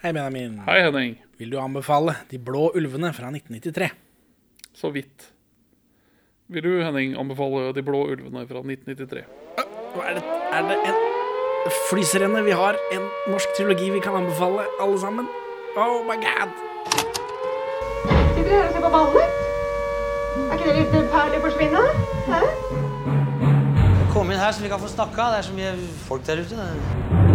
Hei, Benjamin. Hei, Henning. Vil du anbefale De blå ulvene fra 1993? Så vidt. Vil du, Henning, anbefale De blå ulvene fra 1993? Er det? Er det en flyserenne? Vi har en norsk trilogi vi kan anbefale, alle sammen. Oh my god. Sitter dere her og ser på ballet? Er ikke det litt å forsvinne? Hæ? Kom inn her så vi kan få snakka. Det er så mye folk der ute.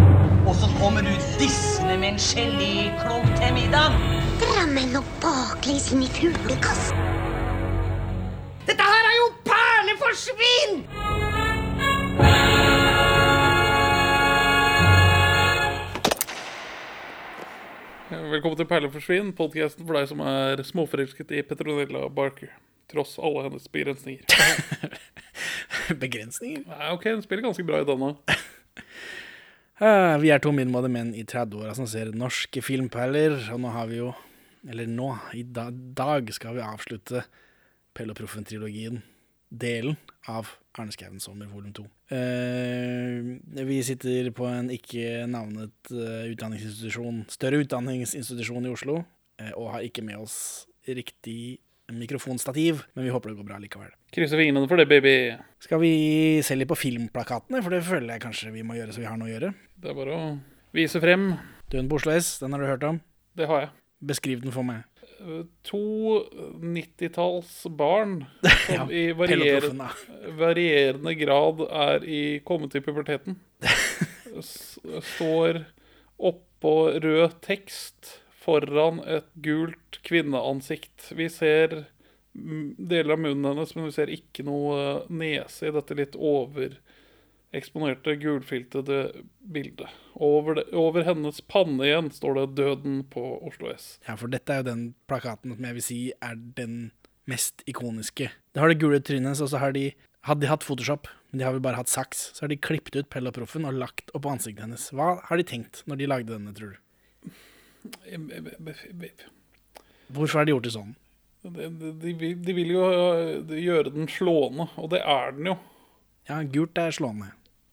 Og så kommer du dissende med en geléklump til middag. Drammen og baklengs inn i fuglekassen. Dette her er jo perleforsvinn! Velkommen til Perle forsvinn, podkasten for deg som er småforelsket i Petronella Barker. Tross alle hennes begrensninger. Begrensninger? Nei, ok, hun spiller ganske bra i denne. Eh, vi er to middelmådige menn i 30-åra som ser norske filmperler, og nå har vi jo Eller nå, i dag, skal vi avslutte Pelle og Proffen-trilogien. Delen av Arne Skouen Sommer volum 2. Eh, vi sitter på en ikke navnet eh, utdanningsinstitusjon, større utdanningsinstitusjon i Oslo, og har ikke med oss riktig mikrofonstativ, men vi håper det går bra likevel. Krysser fingrene for det, baby. Skal vi se litt på filmplakatene, for det føler jeg kanskje vi må gjøre så vi har noe å gjøre. Det er bare å vise frem. Døden på Oslo S, den har du hørt om? Det har jeg. Beskriv den for meg. To 90-talls barn Ja, som i Pelle og varier, Proffen, da. varierende grad er i kommet i puberteten. Står oppå rød tekst foran et gult kvinneansikt. Vi ser deler av munnen hennes, men vi ser ikke noe nese i dette litt overeksponerte, gulfiltede bildet. Over, det, over hennes panne igjen står det 'Døden på Oslo S'. Ja, for dette er jo den plakaten som jeg vil si er den mest ikoniske. Det har det gule trynet hennes, og så har de hadde de hatt Photoshop, men de har vel bare hatt saks, så har de klippet ut Pell og Proffen og lagt oppå ansiktet hennes. Hva har de tenkt når de lagde denne, tror du? Hvorfor har de gjort det sånn? De, de, de, vil- jo øh, gjøre den slående, og det er den jo. Ja, gult er slående,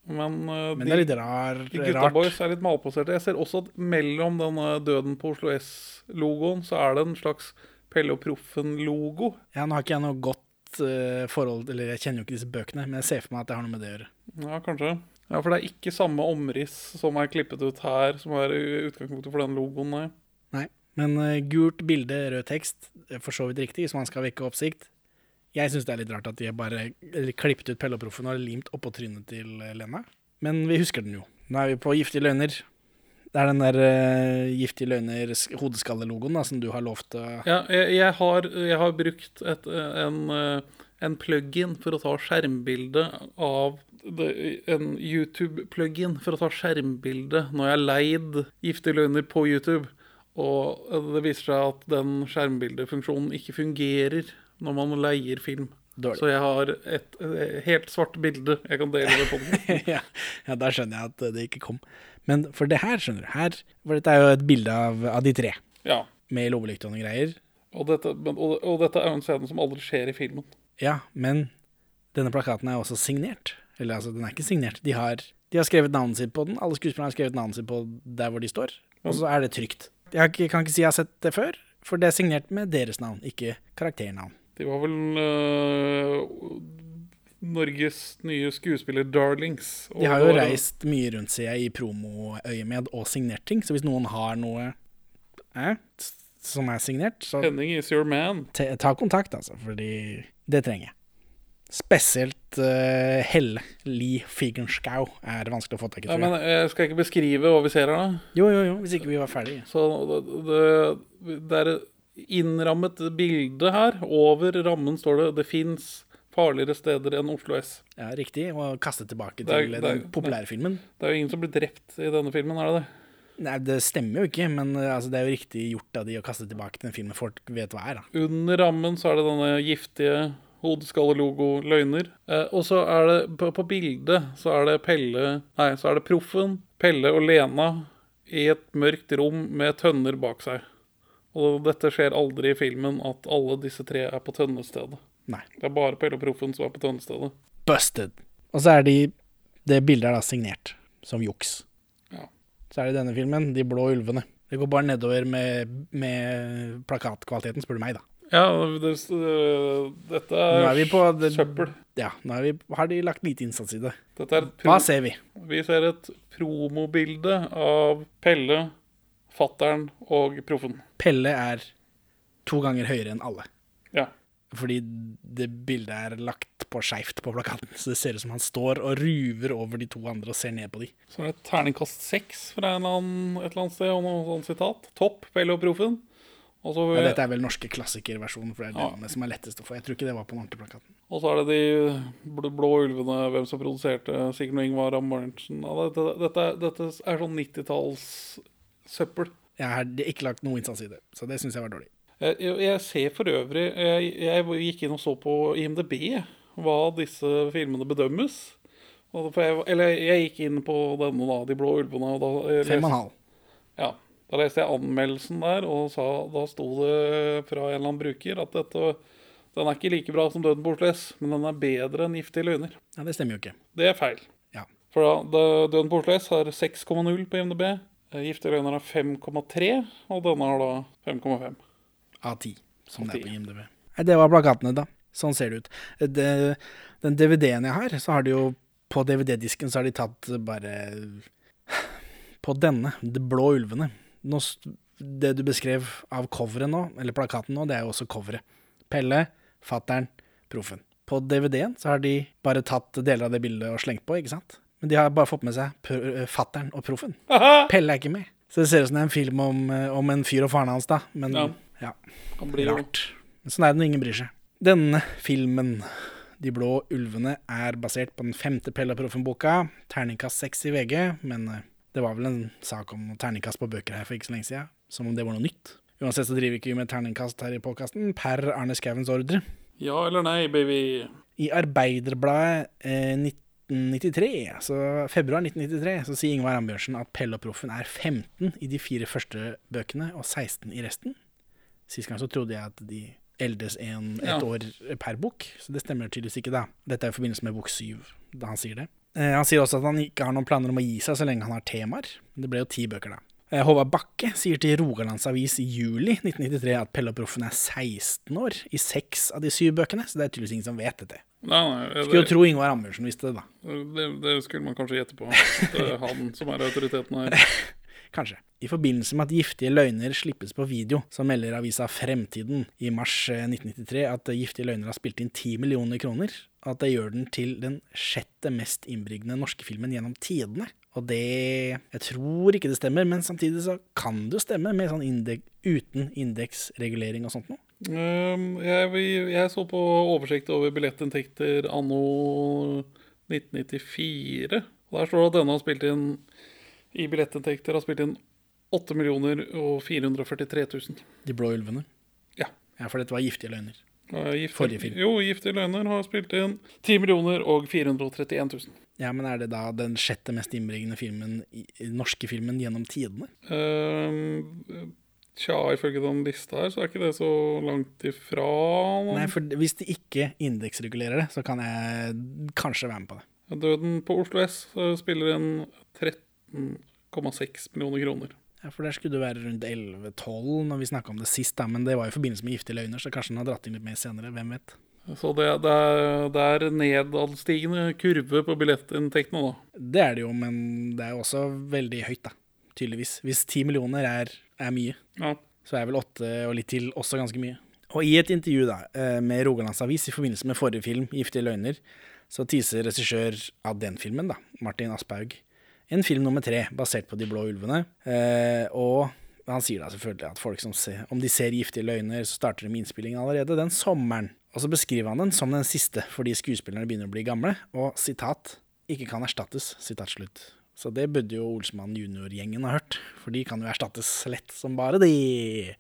Men, uh, men de, det er litt rar, gutta rart. boys er litt malplasserte. Jeg ser også at mellom denne Døden på Oslo S-logoen, så er det en slags Pelle og Proffen-logo. Ja, nå har ikke jeg noe godt eh, forhold, eller jeg kjenner jo ikke disse bøkene, men jeg ser for meg at det har noe med det å gjøre. Ja, kanskje. Ja, For det er ikke samme omriss som er klippet ut her, som er utgangspunktet for den logoen, nei. Nei, men eh, gult bilde, rød tekst, for så vidt riktig, hvis man skal vekke oppsikt. Jeg syns det er litt rart at de har bare klippet ut Pelleproffen og limt oppå trynet til eh, Lena. Men vi husker den jo. Nå er vi på Giftige løgner. Det er den der uh, Giftige løgner sk- hodeskallelogoen som du har lovt uh... Ja, jeg, jeg, har, jeg har brukt et, en, en plug-in for å ta skjermbilde av En YouTube-plug-in for å ta skjermbilde når jeg har leid Giftige løgner på YouTube. Og det viser seg at den skjermbildefunksjonen ikke fungerer når man leier film. Dårlig. Så jeg har et, et helt svart bilde jeg kan dele med podkasten. ja, ja, da skjønner jeg at det ikke kom. Men for det her, skjønner du her, For dette er jo et bilde av, av de tre, Ja. med lommelykt og noen greier. Og dette, men, og, og dette er jo en scene som aldri skjer i filmen. Ja, men denne plakaten er også signert. Eller altså, den er ikke signert. De har, de har skrevet navnet sitt på den. Alle skuespillerne har skrevet navnet sitt på der hvor de står. Og så er det trygt. Jeg kan ikke si jeg har sett det før, for det er signert med deres navn, ikke karakternavn. Det var vel uh, Norges nye skuespiller-darlings. De har jo reist mye rundt, seg jeg, i promoøyemed og signert ting. Så hvis noen har noe eh, som er signert, så Henning is your man. ta kontakt, altså. Fordi det trenger jeg. Spesielt uh, Helle Li Figenschou er vanskelig å få tak i, Ja, men jeg. jeg skal ikke beskrive hva vi ser her, da. Jo, jo, jo, hvis ikke vi var ferdige. Så det, det, det er innrammet bilde her. Over rammen står det 'Det fins farligere steder enn Oslo S'. Ja, riktig. Og kaste tilbake til er- det er- den populære filmen. Det er jo ingen som blir drept i denne filmen, er det det? Nei, det stemmer jo ikke, men altså, det er jo riktig gjort av de å kaste tilbake til den filmen folk vet hva er, da. Under rammen så er det denne giftige hodeskallelogo-løgner. Eh, og så er det på, på bildet så er det Pelle Nei, så er det Proffen, Pelle og Lena i et mørkt rom med tønner bak seg. Og dette skjer aldri i filmen at alle disse tre er på tønnestedet. Nei. Det er bare Pelle og Proffen som er på tønnestedet. Busted. Og så er de Det bildet er da signert som juks. Ja. Så er det denne filmen, De blå ulvene. Det går bare nedover med, med plakatkvaliteten, spør du meg, da. Ja, det, øh, dette er, er vi på det, søppel. Ja, nå vi, har de lagt lite innsats i det. Hva ser vi? Vi ser et promobilde av Pelle, fattern og proffen. Pelle er to ganger høyere enn alle. Ja. Fordi det bildet er lagt på skeivt på plakaten. Så det ser ut som han står og ruver over de to andre og ser ned på de. Så er det et terningkast seks fra en eller annen, et eller annet sted, og noe sånt sitat. Topp, Pelle og proffen. Og så, Ja, dette er vel norske klassikerversjonen, for det er Ja. den som er lettest å få. Jeg tror ikke det var på den ordentlige plakaten. og så er det de blå ulvene, hvem som produserte, Sigurd og Ingvar Amundsen. Ja, dette, dette, dette er sånn 90-tallssøppel. Jeg har ikke lagt noe innsats i det, så det syns jeg var dårlig. Jeg, jeg, ser for øvrig jeg, jeg gikk inn og så på IMDb hva disse filmene bedømmes. Jeg, eller jeg gikk inn på denne, da, De blå ulvene. Og da, jeg Fem og en halv. Ja, da leste jeg anmeldelsen der, og sa, da sto det fra en eller annen bruker at dette den er ikke like bra som Døden bortles, men den er bedre enn Giftige løgner. Ja, det stemmer jo ikke. Det er feil. Ja. For da, da- Døden bortles har 6,0 på IMDb. eh, Giftige løgner har 5,3, og denne har da 5,5. Av 10, som det er på IMDb. Nei, det var plakatene, da. Sånn ser det ut. Det, den DVD-en jeg har, så har de jo På DVD-disken så har de tatt bare På denne, De blå ulvene. Nå, det du beskrev av coveret nå, eller plakaten nå, det er jo også coveret. Pelle, fattern, proffen. På DVD-en så har de bare tatt deler av det bildet og slengt på, ikke sant? Men de har bare fått med seg pr- fattern og proffen. Pelle er ikke med. Så det ser ut som det er en film om, eh, om en fyr og faren hans, da. Men Ja. ja. Han blir Rart. Men sånn er det når ingen bryr seg. Denne filmen, De blå ulvene, er basert på den femte Pelle og Proffen-boka. Terningkast seks i VG, men eh, det var vel en sak om terningkast på bøker her for ikke så lenge siden. Som om det var noe nytt. Uansett så driver vi ikke med terningkast her i podkasten, per Arne Skauens ordre. Ja eller nei, baby? I Arbeiderbladet eh, 1993, så februar 1993, så sier Ingvar Ambjørnsen at Pelle og Proffen er 15 i de fire første bøkene og 16 i resten. Sist gang så trodde jeg at de eldes en, et Ja. år per bok, så det stemmer tydeligvis ikke da. Dette er i forbindelse med bok syv, da han sier det. Eh, han sier også at han ikke har noen planer om å gi seg så lenge han har temaer. Det ble jo ti bøker da. Eh, Håvard Bakke sier til Rogalands Avis i juli 1993 at Pelle og Proffen er 16 år i seks av de syv bøkene, så det er tydeligvis ingen som vet dette. Nei, nei, Skulle jo tro Ingvar Amundsen visste det, da. det, det skulle man kanskje gjette på. Det er han som er autoriteten her. Kanskje. I forbindelse med at Giftige løgner slippes på video, så melder avisa Fremtiden i mars eh, 1993 at eh, Giftige løgner har spilt inn 10 millioner kroner. At det gjør den til den sjette mest innbringende norske filmen gjennom tidene. Og det Jeg tror ikke det stemmer, men samtidig så kan det jo stemme, med sånn indek, uten indeksregulering og sånt noe. Um, jeg, jeg så på oversikt over billettinntekter anno 1994. Og Der står det at denne har spilt inn i billettinntekter har spilt inn 8 millioner og 443 000. De blå ulvene. Ja. Ja, for dette var Giftige løgner. Og Gifte, Forrige film. Jo, Giftige løgner har spilt inn 10 millioner og 431 000. Ja, men er det da den sjette mest innbringende filmen, norske filmen gjennom tidene? Uh, tja, ifølge den lista her, så er ikke det så langt ifra. Nei, for hvis de ikke indeksregulerer det, så kan jeg kanskje være med på det. Døden på Oslo S eh, spiller inn 13,6 millioner kroner. Ja, For der skulle det være rundt 11-12 når vi snakka om det sist, da, men det var i forbindelse med Giftige løgner, så kanskje den har dratt inn litt mer senere, hvem vet. Så det, det, er, det er nedadstigende kurve på billettinntektene, da. Det er det jo, men det er jo også veldig høyt, da. Tydeligvis. Hvis 10 millioner er, er mye, Ja. så er vel åtte og litt til også ganske mye. Og i et intervju da, eh, med Rogalands Avis i forbindelse med forrige film, 'Giftige løgner', så teaser regissør av den filmen, da, Martin Asphaug, en film nummer tre basert på De blå ulvene. Eh, og han sier da selvfølgelig at folk som ser, om de ser 'Giftige løgner', så starter de med innspillingen allerede den sommeren. Og så beskriver han den som den siste, fordi skuespillerne begynner å bli gamle, og sitat 'ikke kan erstattes', sitat slutt. Så det burde jo Olsmann junior-gjengen ha hørt, for de kan jo erstattes lett som bare de.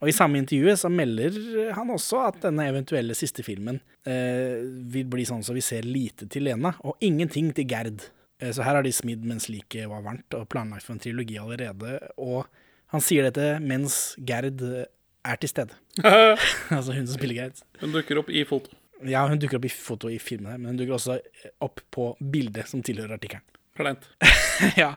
Og i samme intervjuet så melder han også at denne eventuelle siste filmen eh, vil bli sånn som vi ser lite til Lena, og ingenting til Gerd. Eh, så her har de smidd mens liket var varmt, og planlagt for en trilogi allerede. Og han sier dette mens Gerd eh, er til stede. altså hun som spiller Gerd. Hun dukker opp i foto. Ja, hun dukker opp i foto i filmen her, men hun dukker også opp på bildet som tilhører artikkelen. Kleint. ja,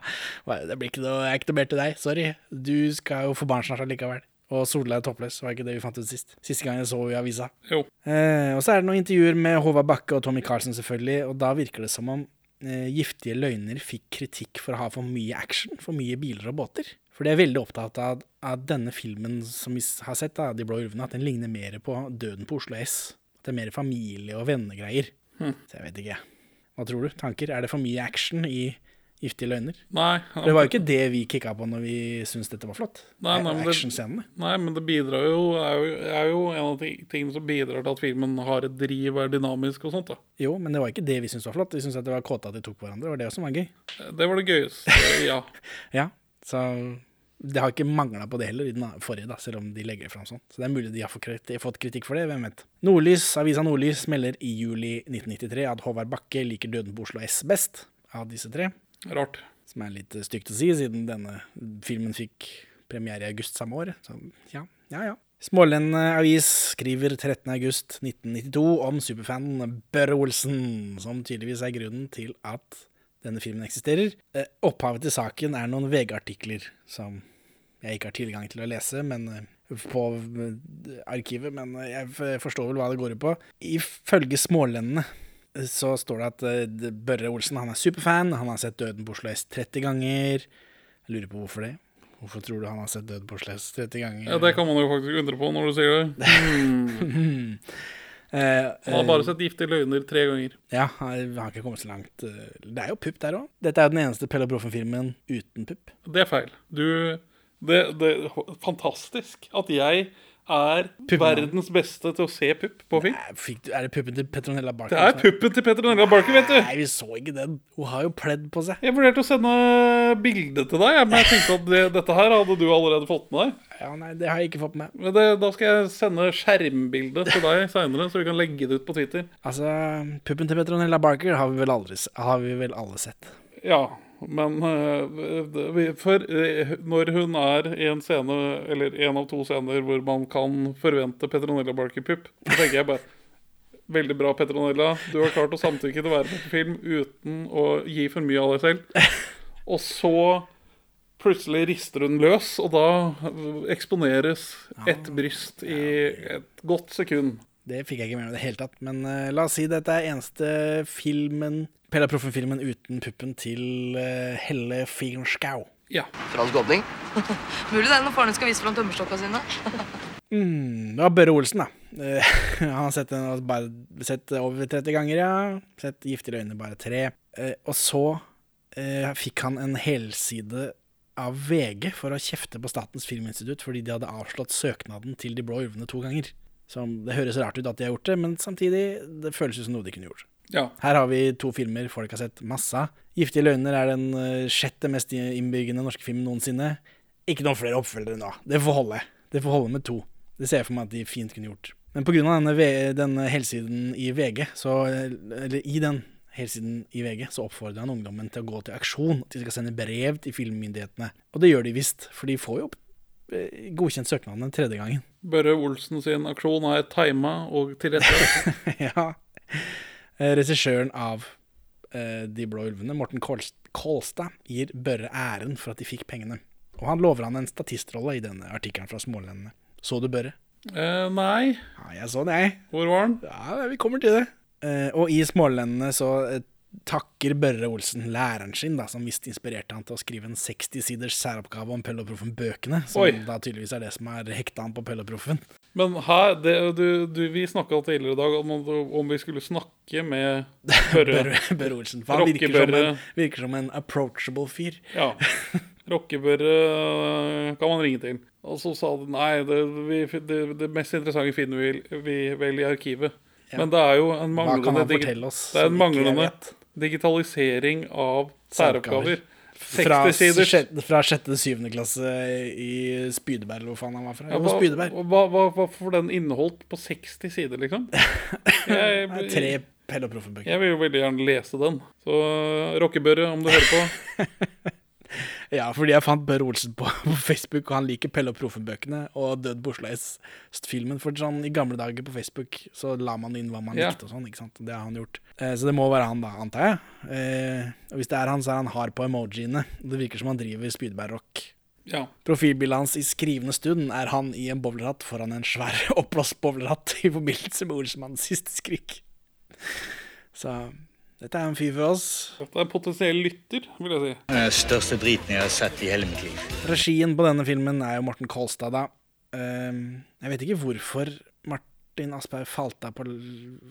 det blir ikke noe, er ikke noe mer til deg. Sorry. Du skal jo få barn snart allikevel. Og Solveig er toppløs, var ikke det vi fant ut sist? Siste gang jeg så henne i avisa. Jo. Eh, og så er det noen intervjuer med Håvard Bakke og Tommy Carlsen, selvfølgelig, og da virker det som om eh, Giftige løgner fikk kritikk for å ha for mye action, for mye biler og båter. For de er veldig opptatt av at denne filmen som vi har sett, da, De blå ulvene, at den ligner mer på Døden på Oslo S. At det er mer familie- og vennegreier. Så jeg vet ikke. Hva tror du? Tanker? Er det for mye action i Giftige løgner? Nei, Det var jo ikke det vi kicka på når vi syntes dette var flott. Nei, nei, men det- nei, men det bidrar jo er, jo er jo en av de tingene som bidrar til at filmen har et driv er dynamisk og sånt. da. Jo, men det var ikke det vi syntes var flott. Vi syntes at det var kåte at de tok på hverandre. Det var det som var gøy. Det var det gøyeste. Ja. Ja, så det har ikke mangla på det heller i den forrige, da, selv om de legger det fram sånn. Så det er mulig de har fått kritikk for det, hvem vet. Nordlys, Avisa Nordlys melder i juli 1993 at Håvard Bakke liker Døden på Oslo S best av disse tre. Rart. Som er litt eh, stygt å si, siden denne filmen fikk premiere i august samme år. Så ja, ja, ja. Smålendende avis skriver 13.8.1992 om superfanen Børre Olsen, som tydeligvis er grunnen til at denne filmen eksisterer. Eh, Opphavet til saken er noen VG-artikler som jeg ikke har tilgang til å lese men eh, på eh, arkivet, men eh, jeg forstår vel hva det går ut på. Ifølge Smålendene eh, så står det at eh, Børre Olsen han er superfan. Han har sett Døden på Oslo S 30 ganger. Jeg lurer på hvorfor det. Hvorfor tror du han har sett Døden på Oslo S 30 ganger? Ja, Det kan man jo faktisk undre på når du sier det. Eh, Han har bare sett Giftige løgner tre ganger. Ja, han har ikke kommet så langt. eh, Det er jo pupp der òg. Dette er jo den eneste Pelle og Proffen-filmen uten pupp. Det er feil. Du Det, det Fantastisk at jeg er Puppen, verdens beste til å se pupp på film. Nei, du, er det puppen til Petronella Barker? Det er puppen til Petronella Barker, vet du. Nei, vi så ikke den. Hun har jo pledd på seg. Jeg vurderte å sende bilde til deg, men jeg tenkte at det, dette her hadde du allerede fått med deg. Ja, nei, det har jeg ikke fått med. Men det, da skal jeg sende skjermbilde til deg seinere, så vi kan legge det ut på Twitter. Altså, puppen til Petronella Barker har vi vel, aldri, har vi vel alle sett. Ja, men vi- for øh, når hun er i en scene, eller en av to scener hvor man kan forvente Petronella Barkerpup, så tenker jeg bare Veldig bra, Petronella. Du har klart å samtykke til å være på film uten å gi for mye av deg selv. Og så plutselig rister hun løs, og da øh, eksponeres et bryst i et godt sekund. Det fikk jeg ikke med meg i det hele tatt. Men uh, la oss si dette er eneste filmen Pella Proffen-filmen uten puppen til eh, Helle Figernskau. Ja. Fransk åpning. Mulig det er når faren din skal vise fram tømmerstokka sine. Mm, det var Børre Olsen, da. Eh, han har sett den altså bare sett over 30 ganger, ja. Sett Giftige øyne bare tre. Eh, og så eh, fikk han en helside av VG for å kjefte på Statens filminstitutt fordi de hadde avslått søknaden til De blå ulvene to ganger. Som, det høres rart ut at de har gjort det, men samtidig det føles jo som noe de kunne gjort. Ja. Her har vi to filmer folk har sett masse av. 'Giftige løgner' er den eh, sjette mest innbyggende norske filmen noensinne. Ikke noen flere oppfølgere nå. Det får holde. Det får holde med to. Det ser jeg for meg at de fint kunne gjort. Men pga. denne, denne helsiden i VG, så, eller i den helsiden i VG, så oppfordrer han ungdommen til å gå til aksjon. At de skal sende brev til filmmyndighetene. Og det gjør de visst, for de får jo opp godkjent søknaden den tredje gangen. Børre Olsen sin aksjon er tima og tilrettelagt. ja. Eh, Regissøren av eh, De blå ulvene, Morten Kolstad, gir Børre æren for at de fikk pengene. Og han lover han en statistrolle i denne artikkelen fra Smålendene. Så du Børre? Uh, nei, Ja, jeg så det, jeg. hvor var den? Ja, vi kommer til det. Uh, og i Smålendene så uh, takker Børre Olsen læreren sin, da, som visst inspirerte han til å skrive en 60-siders særoppgave om Pelle og Proffen-bøkene, som Oi. da tydeligvis er det som har hekta han på Pelle og Proffen. Men her, det, du, du, vi snakka tidligere i dag om, om vi skulle snakke med Børre. Børre, Børre Olsen. For han virker som, en, virker som en approachable fyr. Ja. Rockebørre øh, kan man ringe til. Og så sa de nei, det, vi, det, det mest interessante finner vi, vi vel i arkivet. Men det er jo en manglende, digi- det er en manglende digitalisering av Særoppgaver. Fra Fra sjette til syvende klasse i Spydeberg, hvor faen han var fra. Ja, hva, Spydeberg. hva, hva, hva får den inneholdt på 60 sider, liksom? Jeg, Tre Pelle og Proffen-bøker. jeg vil jo veldig gjerne lese den. Så Rockebørre, om du hører på. Ja, fordi jeg fant Børre Olsen på, på Facebook, og han liker Pelle og Proffen-bøkene og Død på Oslo S-filmen. For sånn, I gamle dager på Facebook så la man inn hva man Ja. likte og sånn. ikke sant? Det har han gjort. Eh, så det må være han, da, antar jeg. Eh, og hvis det er han, så er han hard på emojiene. Det virker som han driver spydbærrock. Ja. Profilbildet hans i skrivende stund er han i en bowlerhatt foran en svær oppblåst bowlerhatt i forbindelse med Olsmanns siste skrik. Så dette er en fyr for oss. Dette er en potensiell lytter, vil jeg si. Den største driten jeg har sett i hele mitt liv. Regien på denne filmen er jo Morten Kolstad, da. Ehm, jeg vet ikke hvorfor Martin Aspaug falt av på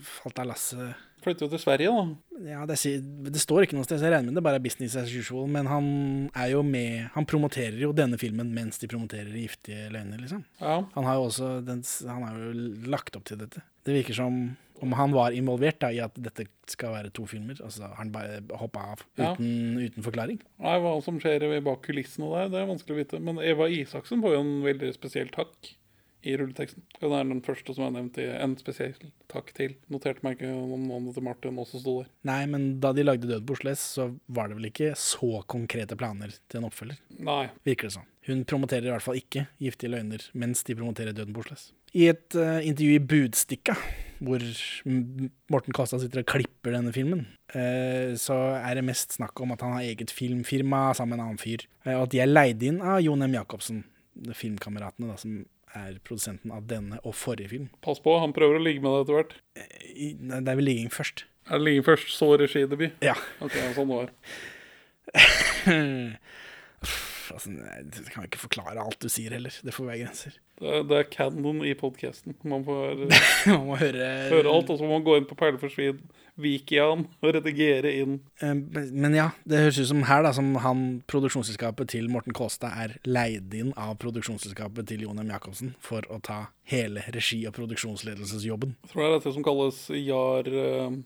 falt av lasset. Flytter jo til Sverige, da. Ja, det, det står ikke noe sted, så jeg regner med det bare er business as usual. Men han er jo med Han promoterer jo denne filmen mens de promoterer Giftige løgner, liksom. Ja. Han har jo også den, Han har jo lagt opp til dette. Det virker som om han var involvert da, i at dette skal være to filmer. Altså han bare hoppa av Ja. uten, uten forklaring. Nei, Hva som skjer bak kulissene der, det er vanskelig å vite. Men Eva Isaksen får jo en veldig spesiell takk i rulleteksten. Hun er den første som er nevnt i en spesiell takk til. Noterte meg ikke om navnet til Martin også sto der. Nei, men da de lagde Død på Oslo så var det vel ikke så konkrete planer til en oppfølger. Nei. Virker det sånn. Hun promoterer i hvert fall ikke Giftige løgner mens de promoterer Døden på Oslo I et uh, intervju i Budstikka, hvor Morten Kastad sitter og klipper denne filmen, eh, så er det mest snakk om at han har eget filmfirma sammen med en annen fyr, eh, og at de er leid inn av Jon M. Jacobsen, filmkameratene da, som er produsenten av denne og forrige film. Pass på, han prøver å ligge med deg etter hvert. Nei, det er vel ligging først. Er det ligging først, så regidebut? Ja. Ok, sånn var det. Uff, altså, nei, kan ikke forklare alt du sier heller. Det får være grenser. Det er, det er canon i podkasten. Man får Man må høre, høre alt, og så må man gå inn på Perleforsvin, Vikian og redigere inn. Eh, Men ja, det høres ut som her da, som han, produksjonsselskapet til Morten Kåstad er leid inn av produksjonsselskapet til Jon M. Jacobsen for å ta hele regi- og produksjonsledelsesjobben. Jeg tror det er dette som kalles JAR, eh,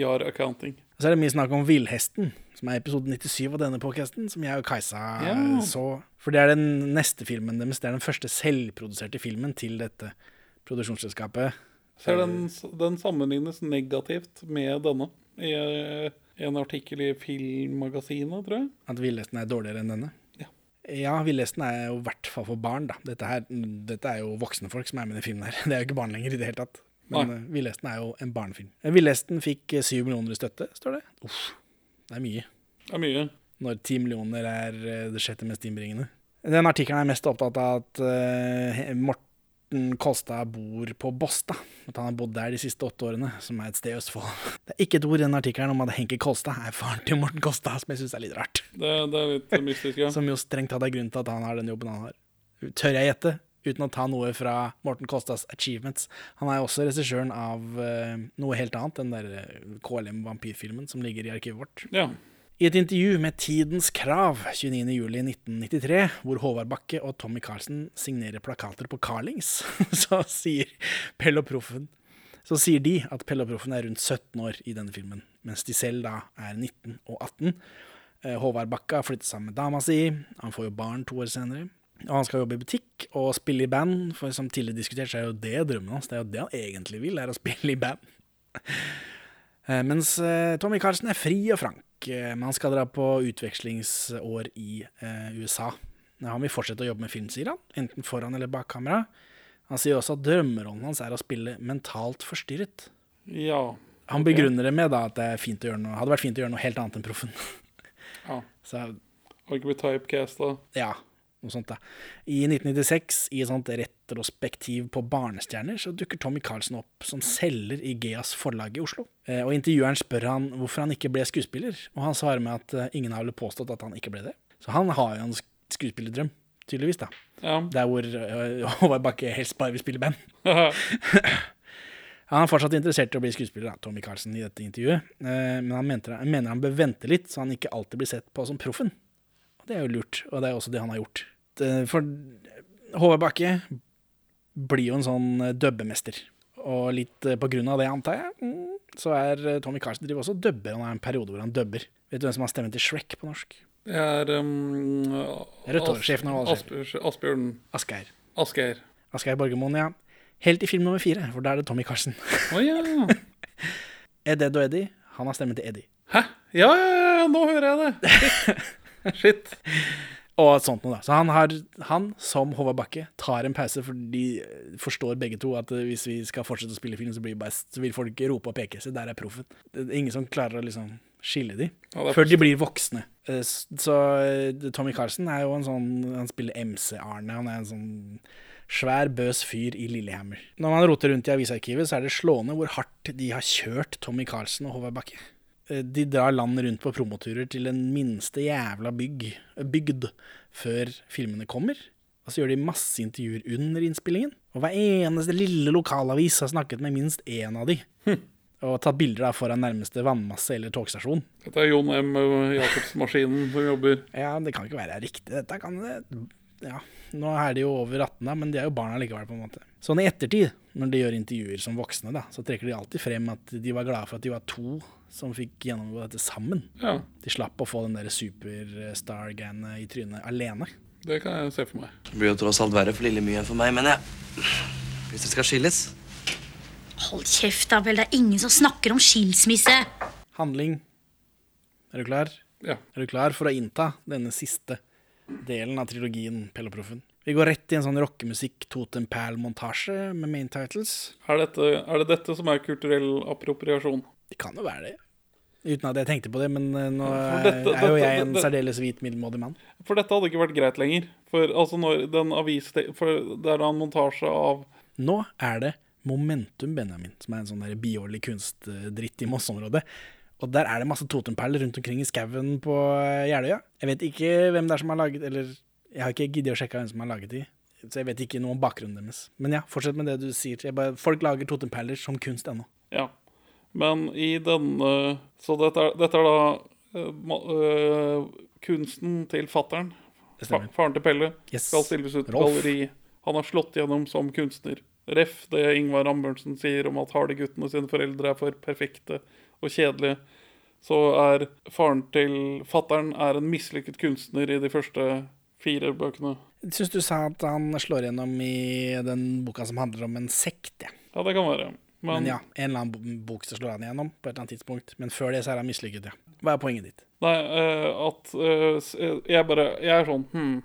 JAR accounting. Så er det mye snakk om Villhesten, som er episode 97 av denne podcasten, som jeg og Kajsa Ja. så. For det er den neste filmen deres, det er den første selvproduserte filmen til dette produksjonsselskapet. Så den, den sammenlignes negativt med denne i eh, en artikkel i Filmmagasinet, tror jeg. At Villhesten er dårligere enn denne. Ja. Ja, Villhesten er jo i hvert fall for barn, da. Dette, her, dette er jo voksne folk som er med i filmen her. Det er jo ikke barn lenger i det hele tatt. Men uh, Villhesten er jo en barnefilm. Eh, Villhesten fikk eh, syv millioner i støtte, står det. Uff, det er mye. Det er mye. Når ti millioner er eh, det sjette mest innbringende. Den artikkelen er mest opptatt av at uh, Morten Kolstad bor på Båstad. At han har bodd der de siste åtte årene, som er et sted i Østfold. Det er ikke et ord i den artikkelen om at Henke Kolstad er faren til Morten Kolstad, som jeg syns er litt rart. Det, det er litt mystisk, ja. Som jo strengt tatt er grunnen til at han har den jobben han har. Tør jeg gjette, uten å ta noe fra Morten Kostas achievements. Han er også regissøren av eh, noe helt annet, den der eh, KLM-vampyrfilmen som ligger i arkivet vårt. ja. I et intervju med Tidens Krav 29.07.1993, hvor Håvard Bakke og Tommy Carlsen signerer plakater på Carlings, så sier Pell og Proffen så sier de at Pelle og Proffen er rundt 17 år i denne filmen, mens de selv da er 19 og 18. Eh, Håvard Bakke har flyttet sammen med dama si, han får jo barn to år senere. Og han skal jobbe i butikk og spille i band, for som tidligere diskutert, så er jo det drømmen hans. Det er jo det han egentlig vil, er å spille i band. Eh, Mens eh, Tommy Carlsen er fri og frank, eh, men han skal dra på utvekslingsår i USA. Han vil fortsette å jobbe med film, sier han, enten foran eller bak kamera. Han sier også at drømmerollen hans er å spille mentalt forstyrret. Ja. Han begrunner det med da at det er noe, hadde vært fint å gjøre noe helt annet enn Proffen. Ja. Så Har ikke bli typecasta. ja, noe sånt da. I 1996, i et sånt retrospektiv på barnestjerner, så dukker Tommy Carlsen opp som selger i Geas forlag i Oslo. Eh, Og intervjueren spør han hvorfor han ikke ble skuespiller, og han svarer med at eh, ingen har vel påstått at han ikke ble det. Så han har jo en skuespillerdrøm, tydeligvis da. Ja. Der hvor eh, Håvard Bakke helst bare vil spille band. Han er fortsatt interessert i å bli skuespiller, da, Tommy Carlsen, i dette intervjuet. Men han mener, han mener han bør vente litt, så han ikke alltid blir sett på som proffen. Og det er jo lurt, og det er også det han har gjort. Det- For Håvard Bakke blir jo en sånn eh, dubbemester. Og litt eh, på grunn av det, antar jeg, mm, så er eh, Tommy Carlsen driver også og dubber. Han har en periode hvor han dubber. Vet du hvem som har stemmen til Shrek på norsk? Det er um, Rødtåretsjefen av Asbjørn Asgeir. Asgeir. Asgeir Borgermoen, ja. Helt i film nummer fire, for da er det Tommy Carlsen. Oh, ja. Ed, Ed og Eddie, han har stemmen til Eddie. Hæ? Ja, ja, ja, nå hører jeg det. Shit. Shit. Og sånt noe, da. Så han, har, han, som Håvard Bakke, tar en pause, for de forstår begge to at eh, hvis vi skal fortsette å spille film, så, blir det så vil folk rope og peke. Så der er proffen. Det er ingen som klarer å liksom skille de, Ja, før de blir voksne. Eh, Så eh, Tommy Carlsen er jo en sånn Han spiller MC-Arne. Han er en sånn svær, bøs fyr i Lillehammer. Når man roter rundt i avisarkivet, så er det slående hvor hardt de har kjørt Tommy Carlsen og Håvard Bakke. Eh, De drar land rundt på promoturer til den minste jævla bygg, bygd før filmene kommer. Og så gjør de masse intervjuer under innspillingen. Og hver eneste lille lokalavis har snakket med minst én av de. Og tatt bilder da foran nærmeste vannmasse eller togstasjon. Dette er Jon M. Jacobs-maskinen som jobber. Ja, det kan ikke være riktig. Dette kan det Ja, nå er de jo over 18, da, men de er jo barna likevel, på en måte. Sånn i ettertid, når de gjør intervjuer som voksne, da, så trekker de alltid frem at de var glade for at de var to som fikk gjennomgå dette sammen. Ja, De slapp å få den der superstar-greiene i trynet alene. det kan jeg se for meg. Det blir jo tross alt verre for lille mye enn for meg, men jeg Hvis det skal skilles Hold kjeft, da vel. Det er ingen som snakker om skilsmisse. Handling. Er du klar? Ja. Er du klar for å innta denne siste delen av trilogien Pelle og Proffen? Vi går rett i en sånn rockemusikk Totem Pal-montasje med main titles. Er, dette, er det dette som er kulturell appropriasjon? Det kan jo være det. Uten at jeg tenkte på det, men eh, nå dette- er jo dette- jeg en dette- særdeles hvit, middelmådig mann. For dette hadde ikke vært greit lenger. For altså avis... For det er da en montasje av Nå er det Momentum Benjamin, som er en sånn biårlig kunstdritt i Moss-området. Og der er det masse totemperler rundt omkring i skauen på eh, Jeløya. Jeg vet ikke hvem det er som har laget Eller jeg har ikke giddet å sjekke hvem som har laget de. Så jeg vet ikke noe om bakgrunnen deres. Men ja, fortsett med det du sier. Bare, folk lager totemperler som kunst ennå. Ja. Men i denne Så dette er, dette er da uh, kunsten til fattern. Faren til Pelle Yes. skal stilles ut på galleri. Han har slått gjennom som kunstner. Ref det Ingvar Ambjørnsen sier om at hardeguttene sine foreldre er for perfekte og kjedelige, så er faren til fattern er en mislykket kunstner i de første fire bøkene. Syns du sa at han slår gjennom i den boka som handler om en sekt, ja. Ja, det kan være. Men, Men ja, en eller annen bok som slår han igjennom på et eller annet tidspunkt. Men før det så er han mislykket, ja. Hva er poenget ditt? Nei, uh, at uh, Jeg bare Jeg er sånn Hm,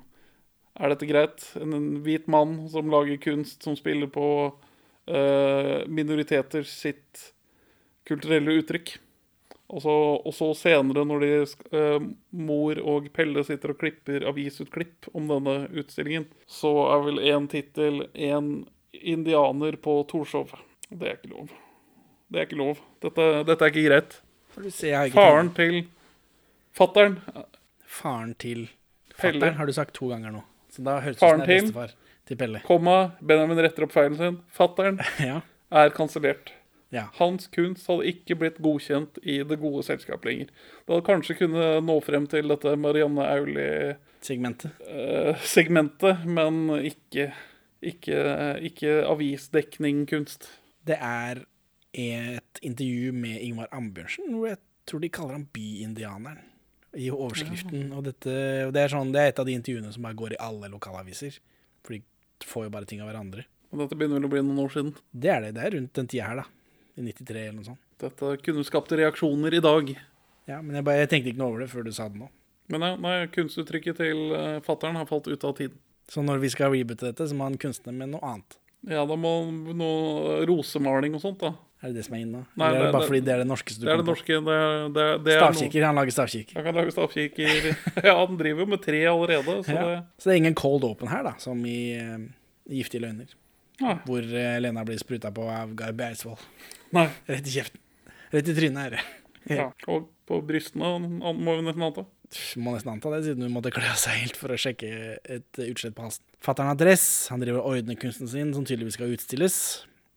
er dette greit? En, en hvit mann som lager kunst, som spiller på uh, minoriteter sitt kulturelle uttrykk. Og så, og så senere, når de, eh, mor og Pelle sitter og klipper avisutklipp om denne utstillingen, så er vel én tittel 'En indianer på Torshov'. Det er ikke lov. Det er ikke lov. Dette, dette er ikke greit. Se, ikke Faren til fattern Faren til fattern har du sagt to ganger nå. Så da høres det ut som Faren det er til? bestefar til Pelle. komma, Benjamin retter opp feilen sin. Fattern Ja. er kansellert. ja. Hans kunst hadde ikke blitt godkjent i det gode selskap lenger. Det hadde kanskje kunne nå frem til dette Marianne Segmentet. Auli-segmentet, men ikke, ikke, ikke avisdekningkunst. Det er et intervju med Ingvar Ambjørnsen, hvor jeg tror de kaller ham byindianeren i overskriften. Og, dette, og det, er sånn, det er et av de intervjuene som bare går i alle lokalaviser. For de får jo bare ting av hverandre. Og dette begynner vel å bli noen år siden. Det er det. Det er rundt den tida her, da. I 93 eller noe sånt. Dette kunne skapt reaksjoner i dag. Ja, men jeg, bare, jeg tenkte ikke noe over det før du sa det nå. Men ja, nei, kunstuttrykket til uh, fattern har falt ut av tiden. Så når vi skal reboote dette, så må han kunstne med noe annet. Ja, da må noe rosemaling og sånt, da. Er det det som er inne? Nei, Eller er det bare det- fordi det er det norskeste du Det er det norske. Det, det, det er Stavkikker. Han lager stavkikker. Han kan lage stavkikker. ja, han driver jo med tre allerede. Så Ja. det, Så det er ingen cold open her, da, som i uh, Giftige løgner. Nei. Hvor uh, Lena blir spruta på av Garby Beisvoll. nei. Rett i kjeften. Rett i trynet, er det. Ja. Og på brystene må vi nesten anta. Må nesten anta det, siden hun måtte kle av seg helt for å sjekke et utslett på halsen. Fatteren har dress, han driver og ordner kunsten sin, som tydeligvis skal utstilles.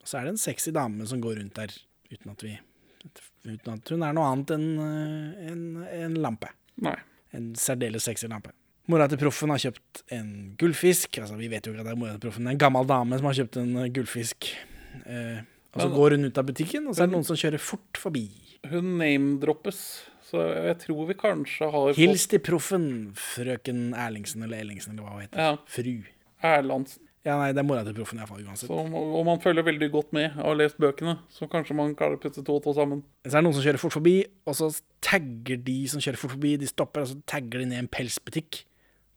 Så er det en sexy dame som går rundt der, uten at vi Uten at hun er noe annet enn eh, en, en lampe. Nei. En særdeles sexy lampe. Mora til proffen har kjøpt en gullfisk. Altså, vi vet jo ikke at det er mora til proffen. Det er en gammel dame som har kjøpt en eh, gullfisk. Eh, og så går hun ut av butikken, og så er det noen som kjører fort forbi. Hun name-droppes, så jeg tror vi kanskje har Hils til proffen, frøken Erlingsen eller Ellingsen, eller hva hun heter. Ja. Fru. Erlandsen. Ja, nei, det er mora til proffen iallfall, uansett. Så, og man følger veldig godt med og har lest bøkene, så kanskje man klarer å putte to og to sammen. Så er det noen som kjører fort forbi, og så tagger de som kjører fort forbi, de stopper, og så tagger de ned en pelsbutikk.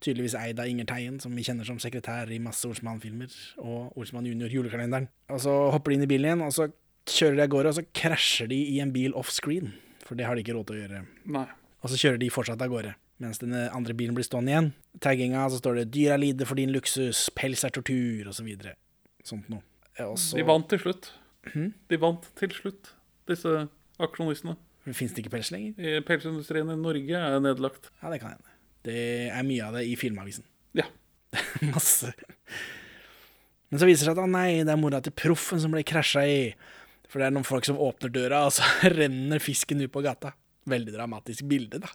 Tydeligvis eid av Inger Teien, som vi kjenner som sekretær i masse Olsmann-filmer og Olsmann junior julekalenderen. Og så hopper de inn i bilen igjen, og så kjører de av gårde, og så krasjer de i en bil offscreen. For det har de ikke råd til å gjøre. Nei. Og så kjører de fortsatt av gårde. Mens den andre bilen blir stående igjen. Tagginga, så står det 'Dyra lider for din luksus', 'Pels er tortur', osv. Så. Sånt noe. Også... De vant til slutt. Hmm? De vant til slutt, disse aksjonistene. Fins det ikke pels lenger? Pelsindustrien i Norge er nedlagt. Ja, det kan hende. Det er mye av det i Filmavisen. Ja. Masse. Men så viser det seg at å nei, det er mora til proffen som ble krasja i. For det er noen folk som åpner døra, og så renner fisken ut på gata. Veldig dramatisk bilde, da.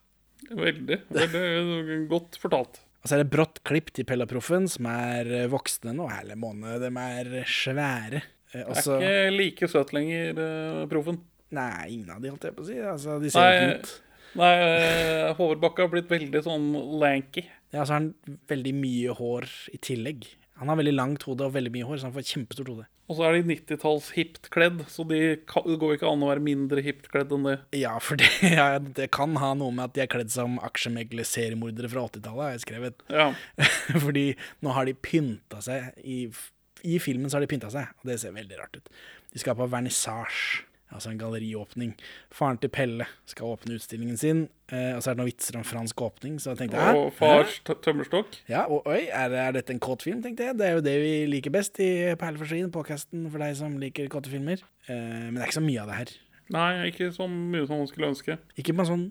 Veldig. veldig godt fortalt. Og så er det brått klipp til Pella-proffen, som er eh, voksne nå. Hele måned, de er svære. Også... og Er ikke like søt lenger, eh, proffen. Nei, ingen av de, holdt jeg på å si. Altså, de ser Nei, ikke ut. nei eh, Håvard Bakke har blitt veldig sånn lanky. Ja, så har han veldig mye hår i tillegg. Han har veldig langt hode og veldig mye hår, så han får et kjempestort hode. Og så er de 90-talls hipt kledd, så de kan, det går ikke an å være mindre hipt kledd enn det. Ja, for det, ja, det kan ha noe med at de er kledd som aksjemegler-seriemordere fra 80-tallet, har jeg skrevet. Ja. Fordi nå har de pynta seg i, I filmen så har de pynta seg, og det ser veldig rart ut. De skal på vernissasje, altså en galleriåpning. Faren til Pelle skal åpne utstillingen sin, eh, og så er det noen vitser om fransk åpning, så jeg tenkte? Og fars tømmerstokk. Ja, og oi, er, er dette en kåt film, tenkte jeg. Det er jo det vi liker best i Perleforskin, påkasten for deg som liker kåte filmer. Eh, men det er ikke så mye av det her. Nei, ikke så mye som man skulle ønske. Ikke på en sånn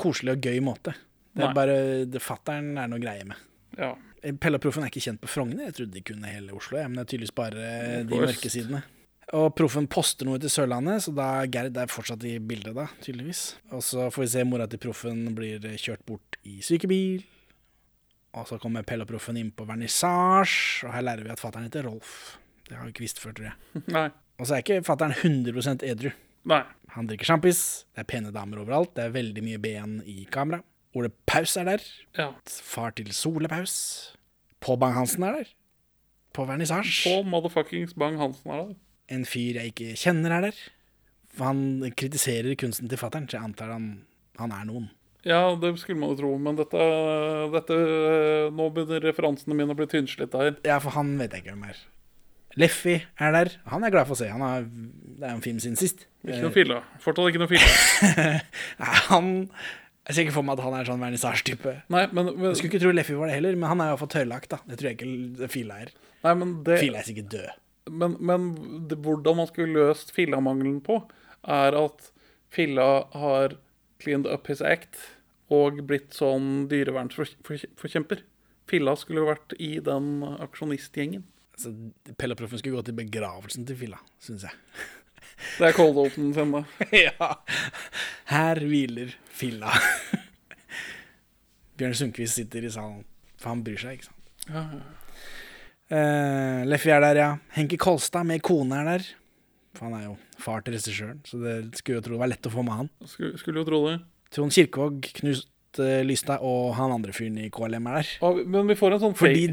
koselig og gøy måte. Det Nei. er bare det Fattern er noe greie med. Ja. Pelle og Proffen er ikke kjent på Frogner. Jeg trodde de kunne hele Oslo, ja, men det er tydeligvis bare de mørke sidene. Og Proffen poster noe til Sørlandet, så da Gerd er fortsatt i bildet, da, tydeligvis. Og så får vi se mora til Proffen blir kjørt bort i sykebil. Og så kommer Pelle og Proffen inn på vernissasje, og her lærer vi at fattern heter Rolf. Det har vi ikke visst før, tror jeg. Nei. Og så er ikke fattern 100% edru. Nei. Han drikker sjampis, det er pene damer overalt, det er veldig mye ben i kamera. Ole Paus er der. Ja. Far til Sole Paus. Pål Bang-Hansen er der. På vernissasje. På motherfuckings Bang-Hansen er der. En fyr jeg ikke kjenner er der. For han kritiserer kunsten til fattern, så jeg antar han, han er noen. Ja, det skulle man jo tro, men dette, dette Nå begynner referansene mine å bli tynnslitte her. Ja, for han vet jeg ikke hvem er. Leffy er der. Han er glad for å se. Han har, det er en film siden sist. Ikke noe fille. Fortsatt ikke noe fille. Nei, han Jeg ser ikke for meg at han er sånn vernissasje-type. Nei, men, men, Jeg skulle ikke tro Leffy var det heller, men han er iallfall tørrlagt, da. Det tror jeg ikke Fila er. nei, men, det, Fila er sikkert død. Men, men det, hvordan man skulle løst Filla-mangelen på, er at Filla har cleaned up his act og blitt sånn dyrevernsforkjemper. Filla skulle jo vært i den aksjonistgjengen. Altså, Pelle og Proffen skulle gå til begravelsen til Filla, syns jeg. Det er cold open sin, da. ja. Her hviler Filla. Bjørn Sundquist sitter i salen, for han bryr seg, ikke sant. Ja, ja. Eh, Leffy er der, ja. Henki Kolstad med kone er der. For han er jo far til regissøren, så det skulle jo tro det var lett å få med han. Skulle, skulle jo tro det. Trond Kirkevåg, Knut eh, Lystad og han andre fyren i KLM er der. Og, men vi får en sånn Fordi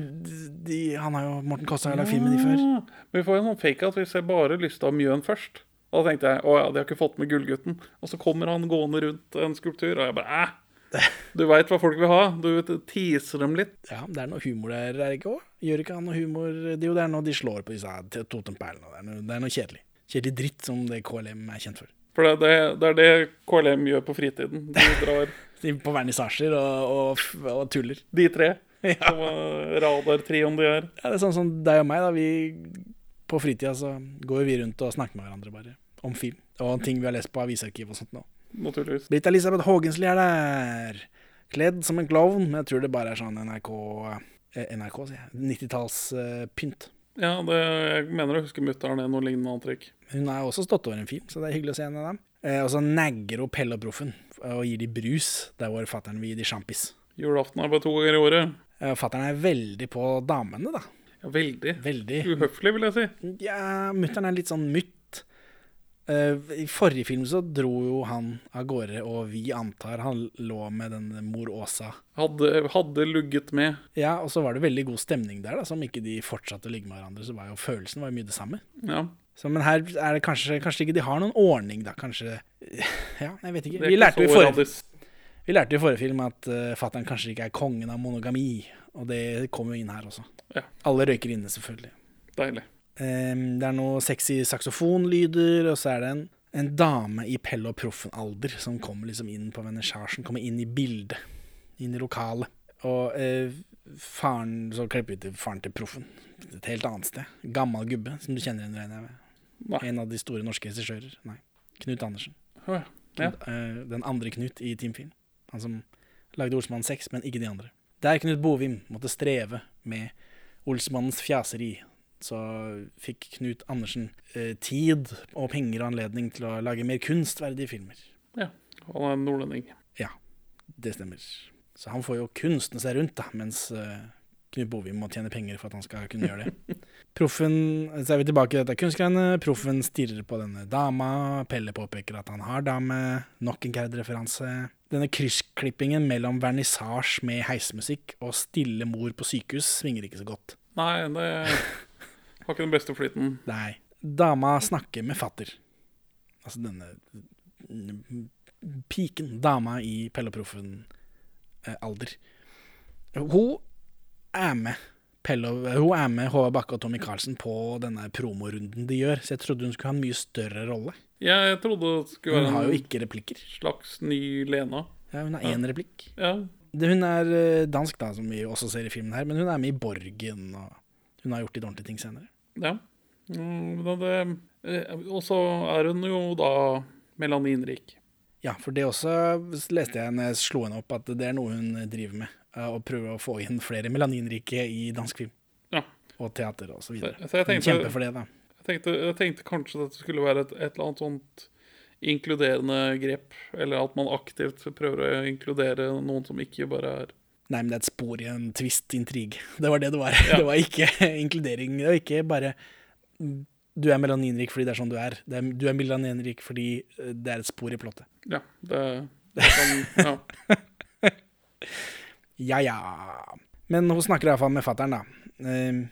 de, han har jo Morten Kolstad har lagd film med de før. Men vi får en sånn fake at vi ser bare Lystad og Mjøen først. Og da tenkte jeg å ja, de har ikke fått med Gullgutten. Og så kommer han gående rundt en skulptur, og jeg bare æh. Du veit hva folk vil ha. Du teaser dem litt. Ja, det er noe humor der, er det ikke òg? Gjør ikke han noe humor det, er Jo, det er noe de slår på disse totempælene. Det, det er noe kjedelig. Kjedelig dritt, som det KLM er kjent for. For det, det, det er det KLM gjør på fritiden. De drar På vernissasjer og, og, og tuller. de tre. Ja. Som eh, radartrioen de er. Ja, det er sånn som deg og meg, da. Vi, på fritida så går vi rundt og snakker med hverandre bare om film. Og ting vi har lest på avisarkiv og sånt nå. Naturligvis. Britt Elisabeth Haagensli er der. Kledd som en klovn, men jeg tror det bare er sånn NRK eh, NRK, sier jeg. 90-tallspynt. Ja, det, jeg mener å huske mutter'n i noe lignende antrekk. Hun har også stått over en film, så det er hyggelig å se henne dem. Eh, og så negger hun Pelle og Proffen og gir de brus, der hvor fatter'n vil gi de sjampis. Julaften er bare to ganger i året. Eh, fatter'n er veldig på damene, da. Ja, veldig. Veldig. Uhøflig, vil jeg si. Ja, mutter'n er litt sånn mutt. Eh, I forrige film så dro jo han av gårde, og vi antar han lå med den mor Åsa. Hadde, hadde lugget med. Ja, og så var det veldig god stemning der, da. Så om ikke de fortsatte å ligge med hverandre, så var jo følelsen var jo mye det samme. Ja. Så, men her er det kanskje, kanskje ikke de har noen ordning, da. Kanskje Ja, jeg vet ikke. Vi lærte jo i forrige, vi lærte i forrige film at uh, fattern kanskje ikke er kongen av monogami, og det kommer jo inn her også. Ja. Alle røyker inne, selvfølgelig. Deilig. Det er noe sexy saksofonlyder, og så er det en, en dame i Pelle og Proffen-alder som kommer liksom inn på vernissasjen, kommer inn i bildet, inn i lokalet. Og eh, faren, så klipper vi til faren til Proffen, et helt annet sted. Gammel gubbe, som du kjenner igjen, regner jeg med. Nei. En av de store norske regissører. Nei, Knut Andersen. Ja. Ja. Knut, eh, den andre Knut i Team Film. Han som lagde Olsmann 6, men ikke de andre. Der Knut Bovim måtte streve med Olsmannens fjaseri, så fikk Knut Andersen eh, tid og penger og anledning til å lage mer kunstverdige filmer. ja. Han er nordlending. Ja, det stemmer. Så han får jo kunstne seg rundt, da, mens eh, Knut Bovim må tjene penger for at han skal kunne gjøre det. Proffen, så er vi tilbake i dette kunstgreiene. Proffen stirrer på denne dama. Pelle påpeker at han har dame. Nok en Gerd-referanse. Denne kryssklippingen mellom vernissasje med heismusikk og stille mor på sykehus svinger ikke så godt. Nei, det har ikke den beste flyten. Nei. Dama snakker med fatter. Altså denne piken, dama i Pelle og Proffen-alder. hun er med Pelle, og- hun er med Håvard Bakke og Tommy Carlsen på denne promorunden de gjør, så jeg trodde hun skulle ha en mye større rolle. Ja, Jeg trodde det skulle være Hun har jo ikke replikker. slags ny Lena. Ja, hun har én replikk. Ja, Det, hun er eh, dansk, da, som vi også ser i filmen her, men hun er med i Borgen, og hun har gjort litt ordentlige ting senere. Ja. Mm, det, eh, og så er hun jo da melaninrik. Ja, for det også leste jeg når jeg slo henne opp, at det er noe hun driver med. eh, Å prøve å få inn flere melaninrike i dansk film. Ja. Og teater og så videre. Så- så jeg tenkte- Kjempe for det, da. Jeg tenkte, jeg tenkte kanskje dette skulle være et, et eller annet sånt inkluderende grep. Eller at man aktivt prøver å inkludere noen som ikke bare er Nei, men det er et spor i en twist, intrig. Det var det det var. Ja. Det var ikke inkludering. Det var ikke bare du er melaninrik fordi det er sånn du er. Er du er melaninrik fordi eh, det er et spor i plottet. Ja, det, det sånn, Ja. Ja ja. Men hun snakker iallfall med fattern, da. Eh,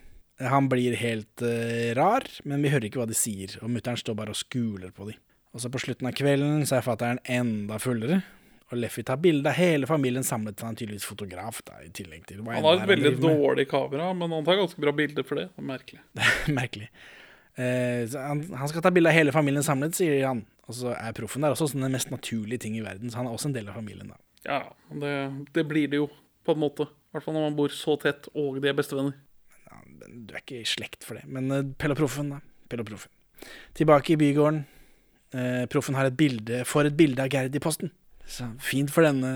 han blir helt eh, rar, men vi hører ikke hva de sier, og mutter'n står bare og skuler på dem. Og så på slutten av kvelden så er fattern enda fullere, og Leffy tar bilde av hele familien samlet. Han er tydeligvis fotograf, da, i tillegg til Han har et veldig dårlig kamera, men han tar ganske bra bilder for det. Det er merkelig. Merkelig. Eh, han, han skal ta bilde av hele familien samlet, sier han. Og så er proffen der også sånn den mest naturlige ting i verden, så han er også en del av familien, da. Ja, det, det blir det jo, på en måte. I hvert fall når man bor så tett, og de er bestevenner. Ja, men du er ikke i slekt for det. Men uh, Pell og Proffen, da. Pell og Proffen. Tilbake i bygården. Eh, proffen har et bilde, får et bilde av Gerd i posten. Så fint for denne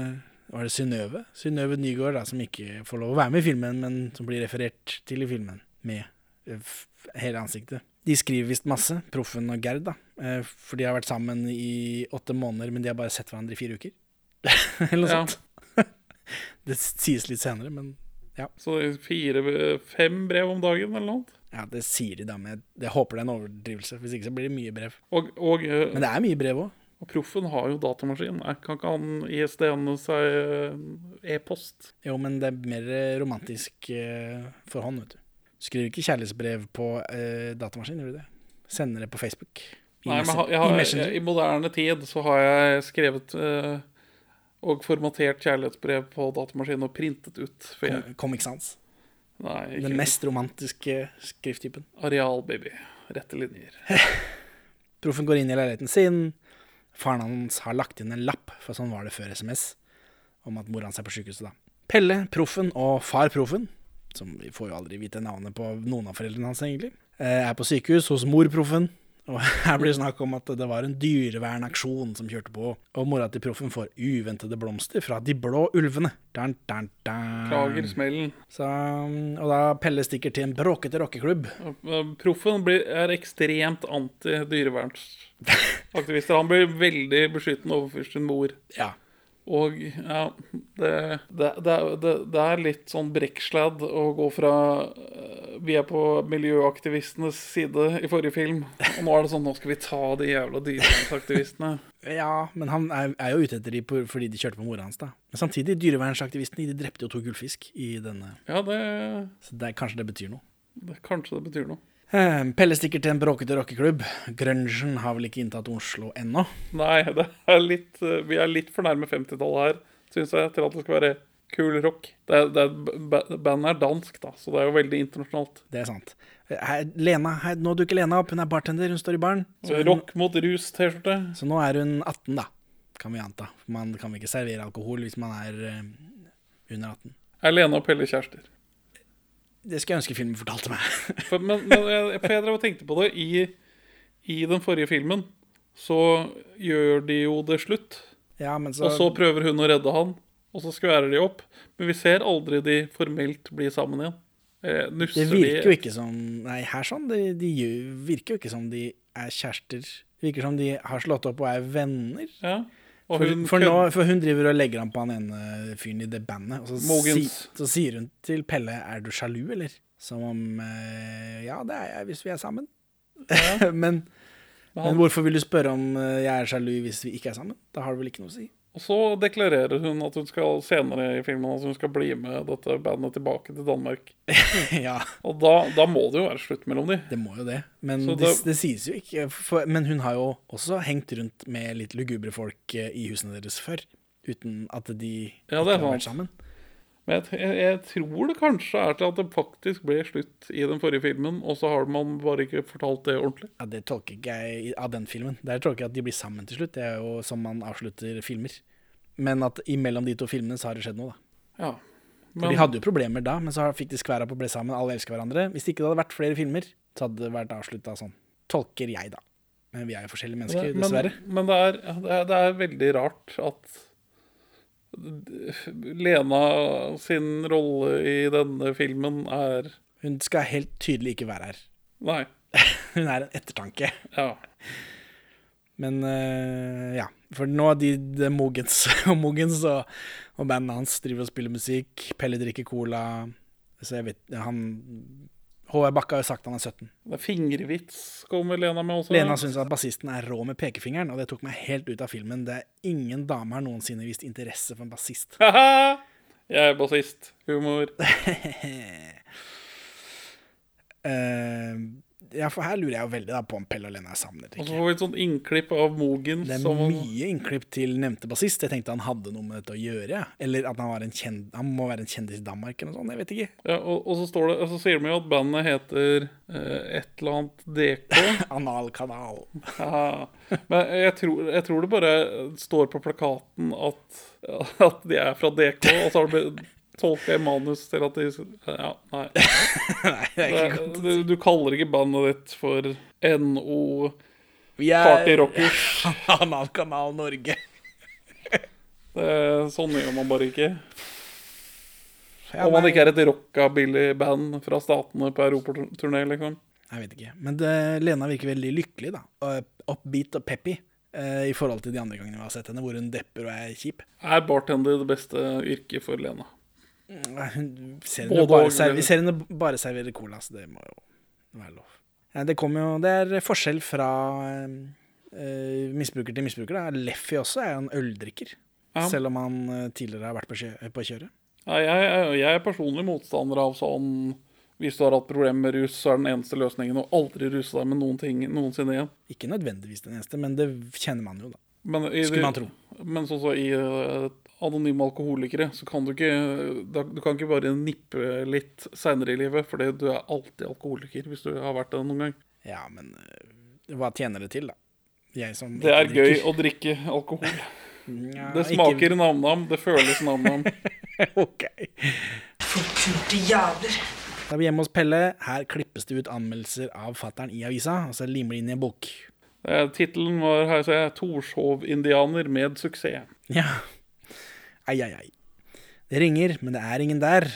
Var det Synnøve? Synnøve Nygaard, da, som ikke får lov å være med i filmen, men som blir referert til i filmen med eh, hele ansiktet. De skriver visst masse, Proffen og Gerd, da. Eh, for de har vært sammen i åtte måneder, men de har bare sett hverandre i fire uker. Eller noe Ja. sånt. det sies litt senere, men ja. Så det er fire, fem brev om dagen, eller noe. Ja, det sier de da, men jeg, jeg håper det er en overdrivelse. Hvis ikke så blir det mye brev. Og, og, eh, Men det er mye brev òg. Og proffen har jo datamaskin. Kan ikke han ISDN-e seg eh, e-post? Jo, men det er mer romantisk eh, for han, vet du. Du skriver ikke kjærlighetsbrev på eh, datamaskin, gjør du det? Sender det på Facebook. I, Nei, men jeg i har, Messenger. I moderne tid så har jeg skrevet eh, og formatert kjærlighetsbrev på datamaskin og printet ut. For jeg, Comic Sans. nei, ikke Den mest romantiske skrifttypen. Arealbaby. Rette linjer. Proffen går inn i leiligheten sin. Faren hans har lagt inn en lapp, for sånn var det før SMS, om at mor hans er på sykehuset, da. Pelle, Proffen og far Proffen, som vi får jo aldri vite navnet på noen av foreldrene hans, egentlig, eh, er på sykehus hos mor Proffen. Og her blir det snakk om at det var en dyrevernaksjon som kjørte på, og mora til Proffen får uventede blomster fra de blå ulvene. Dan, dan, dan. Klager smellen. Så, og da Pelle stikker til en bråkete rockeklubb. Proffen blir, er ekstremt anti-dyrevernsaktivister. Han blir veldig beskyttende overfor sin mor. Ja. Og ja, det, det, det, det, er litt sånn brekksladd å gå fra, vi er på miljøaktivistenes side i forrige film. Og nå er det sånn nå skal vi ta de jævla dyrevernsaktivistene. Ja, men han er, er jo ute etter de på, fordi de kjørte på mora hans, da. Men samtidig, dyrevernsaktivistene de drepte jo to gullfisk i denne Ja, det, Så det, kanskje det betyr noe. det Kanskje det betyr noe. Eh, Pelle stikker til en bråkete rockeklubb. Grungen har vel ikke inntatt Oslo ennå. Nei, det er litt, eh, vi er litt for nærme 50-tallet her, syns jeg, til at det skal være kul rock. Det det bandet er dansk, da, så det er jo veldig internasjonalt. Det er sant. Her, Lena, her, nå dukker Lena opp. Hun er bartender, hun står i baren. Så, Så hun, rock mot rus-T-skjorte. så nå er hun 18, da. Kan vi anta. Man kan ikke servere alkohol hvis man er eh, under 18. Er Lena og Pelle kjærester? Det skulle jeg ønske filmen fortalte meg. For, men, men jeg, for jeg drev og tenkte på det. I, I den forrige filmen så gjør de jo det slutt. ja, men så, Og så prøver hun å redde han, og så skværer de opp. Men vi ser aldri de formelt bli sammen igjen. Eh, Det virker jo ikke som Nei, her sånn. Det de virker jo ikke som de er kjærester. Det virker som de har slått opp og er venner. Ja. Og For, hun for, nå, for hun driver og legger an på han ene fyren i det bandet. Og så, si, så sier hun til Pelle 'er du sjalu', eller? Som om eh, 'ja, det er jeg hvis vi er sammen'. men, men han- hvorfor vil du spørre om eh, jeg er sjalu hvis vi ikke er sammen? Da har det vel ikke noe å si. Og så deklarerer hun at hun skal senere i filmen at hun skal bli med dette bandet tilbake til Danmark. ja, Og da, da må det jo være slutt mellom de. det må jo det. Men det, det sies jo ikke. For, men hun har jo også hengt rundt med litt lugubre folk eh, i husene deres før. Uten at de Ja, har vært sammen. Men jeg, jeg, jeg tror det kanskje er til at det faktisk ble slutt i den forrige filmen, og så har man bare ikke fortalt det ordentlig. Ja, Det tolker ikke jeg av den filmen. Der tolker jeg at de blir sammen til slutt. Det er jo som man avslutter filmer. Men at imellom de to filmene så har det skjedd noe, da. Ja. For de hadde jo problemer da, men så fikk de skværa på å bli sammen. Alle elsker hverandre. Hvis ikke det hadde vært flere filmer, så hadde det vært avslutta sånn. Tolker jeg, da. Men vi er jo forskjellige mennesker, men, dessverre. Men det er, det, er, det er veldig rart at Lena sin rolle i denne filmen er Hun skal helt tydelig ikke være her. Nei. Hun er en ettertanke. Ja. Men uh, ja. For nå er de, de Mogens og Mogens og, og bandet hans driver og spiller musikk. Pelle drikker cola. Så jeg vet Han Håvard Bakke har jo sagt han er 17. Det er fingervits kommer Lena med også. Lena syns at bassisten er rå med pekefingeren, og det tok meg helt ut av filmen. Det er ingen dame har noensinne vist interesse for en bassist. Haha! Jeg er bassist. Humor. Eh, ja, for her lurer jeg jo veldig da på om Pelle og Lena er sammen eller Og så ikke. får vi et sånt innklipp av Mogen. Det er som mye innklipp til nevnte bassist. Jeg tenkte han hadde noe med dette å gjøre. Eller at han, var en kjend, han må være en kjendis i Danmark eller noe sånt. Jeg vet ikke. ja, og, og, så står det, og så sier de jo at bandet heter eh, et eller annet DK. Analkanal. Ja. Men jeg tror, jeg tror det bare står på plakaten at, at de er fra DK, og så har det blitt tolka i manus til at de Ja, nei. Nei, det er ikke godt. du, du kaller ikke bandet ditt for NO Party er Rockers. Analkanal Norge. Sånn gjør man bare ikke. Om man ikke er et rockabilly-band fra statene på europaturné, liksom. Jeg vet ikke. Men det, Lena virker veldig lykkelig, da. Og Upbeat og peppy. eh, I forhold til de andre gangene vi har sett henne, hvor hun depper og er kjip. Er bartender det beste yrket for Lena? Nei, Hun ser Både henne jo bare, server, men- vi ser henne bare serverer cola, så det må jo være lov. Det kommer jo Det er forskjell fra uh, misbruker til misbruker. Da. Leffy også er jo en øldrikker. Ja. Selv om han eh, tidligere har vært på, kjø på kjøret. Ja, jeg, jeg- jeg er personlig motstander av sånn Hvis du har hatt problemer med rus, så er den eneste løsningen å aldri ruse deg med noen ting noensinne igjen. Ikke nødvendigvis den eneste, men det kjenner man jo, da. Men, i, Skulle man tro. men sånn så i eh, anonyme alkoholikere, så kan du ikke da, Du kan ikke bare nippe litt seinere i livet, for du er alltid alkoholiker hvis du har vært det noen gang. Ja, men eh, hva tjener det til, da? Jeg som Det er drikker. gøy å drikke alkohol. Ja, Det ikke- smaker nam-nam, det føles nam-nam. OK. Forpulte jævler. Da er vi hjemme hos Pelle. Her klippes det ut anmeldelser av fattern i avisa, og så limer det inn i en bok. Eh, Tittelen var her ser jeg, 'Torshov-indianer med suksess'. Ja. Ai, ai, ai. Det ringer, men det er ingen der.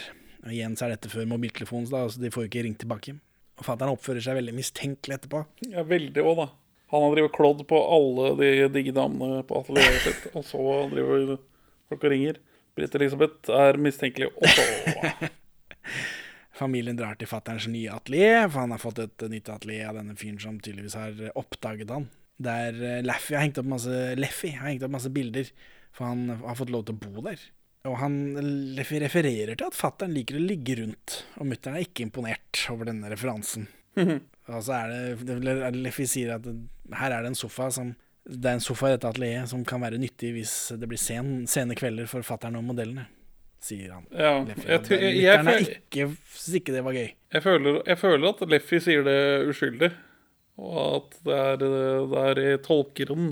Og igjen så er dette før mobiltelefonen, så da, de får jo ikke ringt tilbake. Og fattern oppfører seg veldig mistenkelig etterpå. Ja, veldig òg, da. Han har drevet klådd på alle de digge damene på atelieret sitt, og så driver folk og ringer. Britt Elisabeth er mistenkelig også. Familien drar til fatterns nye atelier, for han har fått et nytt atelier av denne fyren som tydeligvis har oppdaget han. Der eh, Laffy har hengt opp masse Leffy har hengt opp masse bilder, for han har fått lov til å bo der. Og han refererer til at fattern liker å ligge rundt, og mutter'n er ikke imponert over denne referansen. Og så er det, det eller sier at her er det en sofa som Det er en sofa i dette atelieret som kan være nyttig hvis det blir sen, sene kvelder for fattern og modellene, sier han. Ja, Leffy. jeg, jeg, jeg, Mutter'n er ikke synes ikke det var gøy. jeg, føler, jeg føler at Leffy sier det uskyldig. Og at det er, det er i tolkeren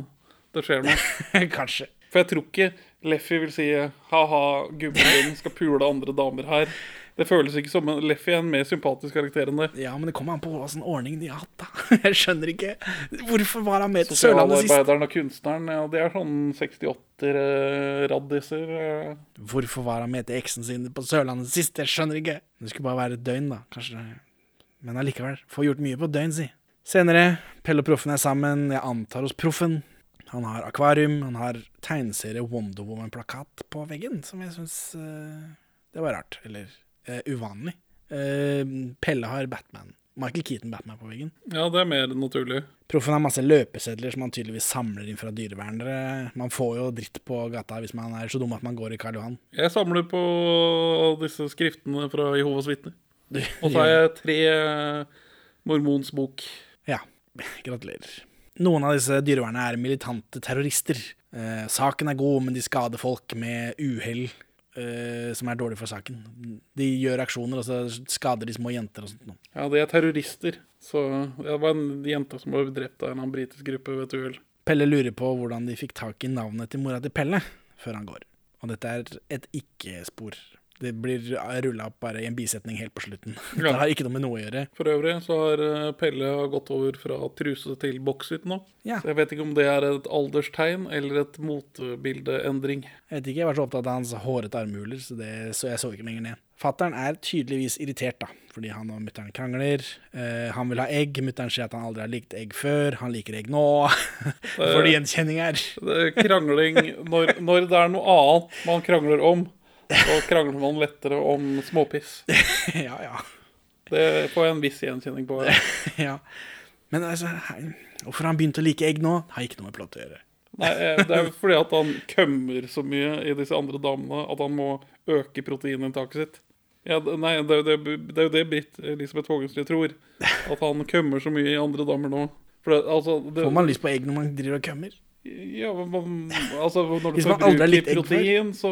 det skjer noe. Kanskje. For jeg tror ikke Leffy vil si ha-ha, gubben din skal pule andre damer her. Det føles ikke som en Leffy er en mer sympatisk karakter enn det. Ja, men det kommer an på hvilken ordning de har hatt, da. Jeg skjønner ikke. Hvorfor var han med til Sørlandet sist? Sosialarbeideren og kunstneren, ja, det er sånn 68-raddiser. eh. Hvorfor var han med til eksen sin på Sørlandet sist? Jeg skjønner ikke. Det skulle bare være et døgn, da. Kanskje. Men allikevel. Får gjort mye på et døgn, si. Senere, Pelle og Proffen er sammen. Jeg antar hos Proffen. Han har akvarium. Han har tegneserie Wonder Woman-plakat på veggen, som jeg syns Det var rart. Eller uh, uvanlig. Uh, Pelle har Batman. Michael Keaton Batman på veggen. Ja, det er mer naturlig. Proffen har masse løpesedler som han tydeligvis samler inn fra dyrevernere. Man får jo dritt på gata hvis man er så dum at man går i Karl Johan. Jeg samler på disse skriftene fra Jehovas vitner. Og så har jeg tre eh, Mormons bok. Ja, gratulerer. Noen av disse dyrevernerne er militante terrorister. Eh, saken er god, men de skader folk med uhell eh, som er dårlig for saken. De gjør aksjoner, og så skader de små jenter og sånt. Ja, de er terrorister. Så det var en jente som ble drept av en annen britisk gruppe ved et uhell. Pelle lurer på hvordan de fikk tak i navnet til mora til Pelle, før han går. Og dette er et ikke-spor. Det blir rulla opp bare i en bisetning helt på slutten. Det har ikke noe med noe å gjøre. For øvrig så har eh, Pelle gått over fra truse til bokshytt nå. Ja. Så jeg vet ikke om det er et alderstegn eller et motebildeendring. Jeg vet ikke, jeg var så opptatt av hans hårete armhuler, så, det, så jeg så ikke lenger ned. Fattern er tydeligvis irritert, da, fordi han og mutter'n krangler. Eh, han vil ha egg, mutter'n sier at han aldri har likt egg før. Han liker egg nå. For gjenkjenning her. Det er krangling når, når det er noe annet man krangler om, så krangler man lettere om småpiss. ja, ja. Det får jeg en viss gjenkjenning på. Ja. ja. Men altså, hei, hvorfor han begynt å like egg nå? Har ikke noe med plott å gjøre. Nei, eh, det er jo fordi at han kømmer så mye i disse andre damene at han må øke proteininntaket sitt. Ja, nei, det, er jo det, det det Britt Elisabeth Vågensli tror. At han kømmer så mye i andre damer nå. For det, altså, det, Får man lyst på egg når man driver og kømmer? Ja, men man, altså, når du Hvis man aldri er litt egg protein, så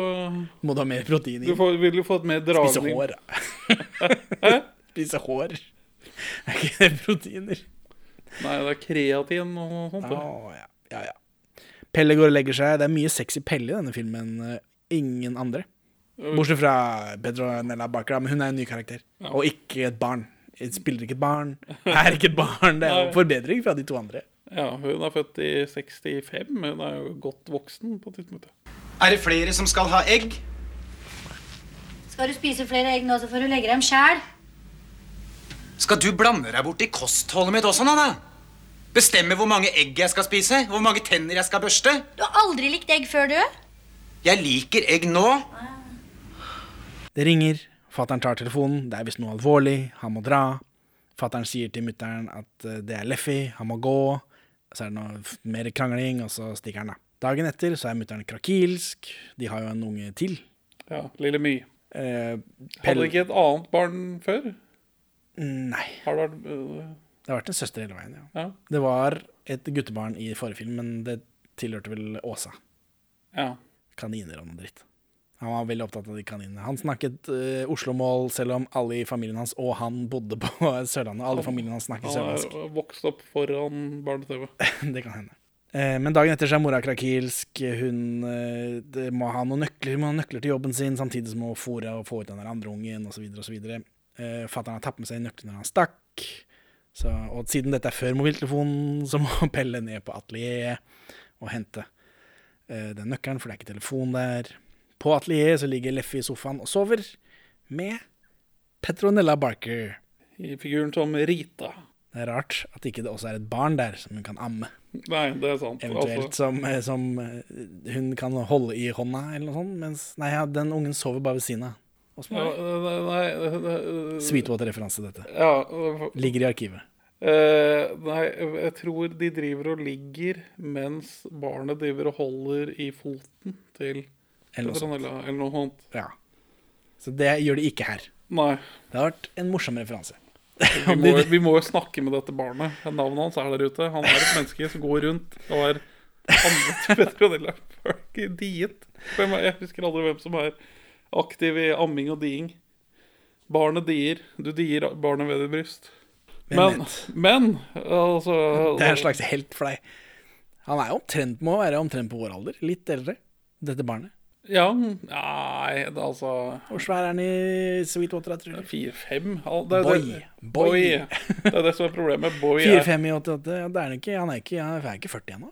Må du ha mer protein i? du får, vil jo få et mer Spise hår, da. Spise hår. Er ikke det proteiner? Nei, det er kreatin og sånt. da. Ja. ja, ja. Pelle går og legger seg. Det er mye sexy Pelle i denne filmen. eh, Ingen andre. Bortsett fra Petronella Barker, men hun er en ny karakter. Og ikke et barn. Jeg spiller ikke et barn. Er ikke et barn. Det er en forbedring fra de to andre. Ja, hun er født i 65. Hun er jo godt voksen på tidspunktet. Er det flere som skal ha egg? Skal du spise flere egg nå, så får du legge dem sjæl. Skal du blande deg bort i kostholdet mitt også, Nanna? Bestemme hvor mange egg jeg skal spise? Hvor mange tenner jeg skal børste? Du har aldri likt egg før, du. Jeg liker egg nå. Det ringer. Fattern tar telefonen. Det er visst noe alvorlig. Han må dra. Fattern sier til mutter'n at eh, det er Leffy, han må gå. Så er det noe mer krangling, og så stikker han, da. Dagen etter så er mutter'n krakilsk. De har jo en unge til. Ja, Lille My. Eh, Hadde ikke et annet barn før? Nei. Har det vært øh, Det har vært en søster hele veien, ja. Ja. Det var et guttebarn i forrige film, men det tilhørte vel Åsa. Ja. Kaniner og noe dritt. Han var veldig opptatt av de kaninene. Han snakket uh, Oslo-mål, selv om alle i familien hans og han bodde på Sørlandet. Alle i familien hans snakker Han sørlandsk. er vokst opp foran barne-TV. det kan hende. Uh, men dagen etter så er mora krakilsk. Hun uh, det må ha noen nøkler, må ha nøkler til jobben sin, samtidig som hun fôre og få ut den der andre ungen, osv. osv. Uh, Fatter'n har tatt med seg nøklene når han stakk. Så, og siden dette er før mobiltelefonen, så må Pelle ned på atelieret og hente den nøkkelen, for det er ikke telefon der. På atelieret så ligger Leffy i sofaen og sover med Petronella Barker. I figuren som Rita. Det er rart at ikke det også er et barn der som hun kan amme. Nei, det er sant. Eventuelt Altså, som, eh, som eh, hun kan holde i hånda, eller noe sånt. Mens nei, ja, den ungen sover bare ved siden av. Ja, nei, Sweetwater-referanse, dette. Ja, øh, Ligger i arkivet. eh, nei, jeg tror de driver og ligger mens barnet driver og holder i foten til Eller sånt. Petronella, eller noe sånt. Ja. Så det gjør de ikke her. Nei. Det har vært en morsom referanse. Vi må, vi må jo snakke med dette barnet. Navnet hans er der ute. Han er et menneske som går rundt og er ammet Petronella diet. Jeg husker aldri hvem som er aktiv i amming og diing. Barnet dier. Du dier barnet ved ditt bryst. Men, men altså Det er en slags helt for deg. Han er omtrent, må være omtrent på vår alder. Litt eldre, dette barnet. Ja, nei, det er altså Hvor svær er han i Sweetwater, tror du? Fire-fem? Er Boy. Boy. Boy. Det er det som er problemet. Boy er 4-5 i 88, ja, det er han ikke. Han er ikke, han er ikke 40 ennå.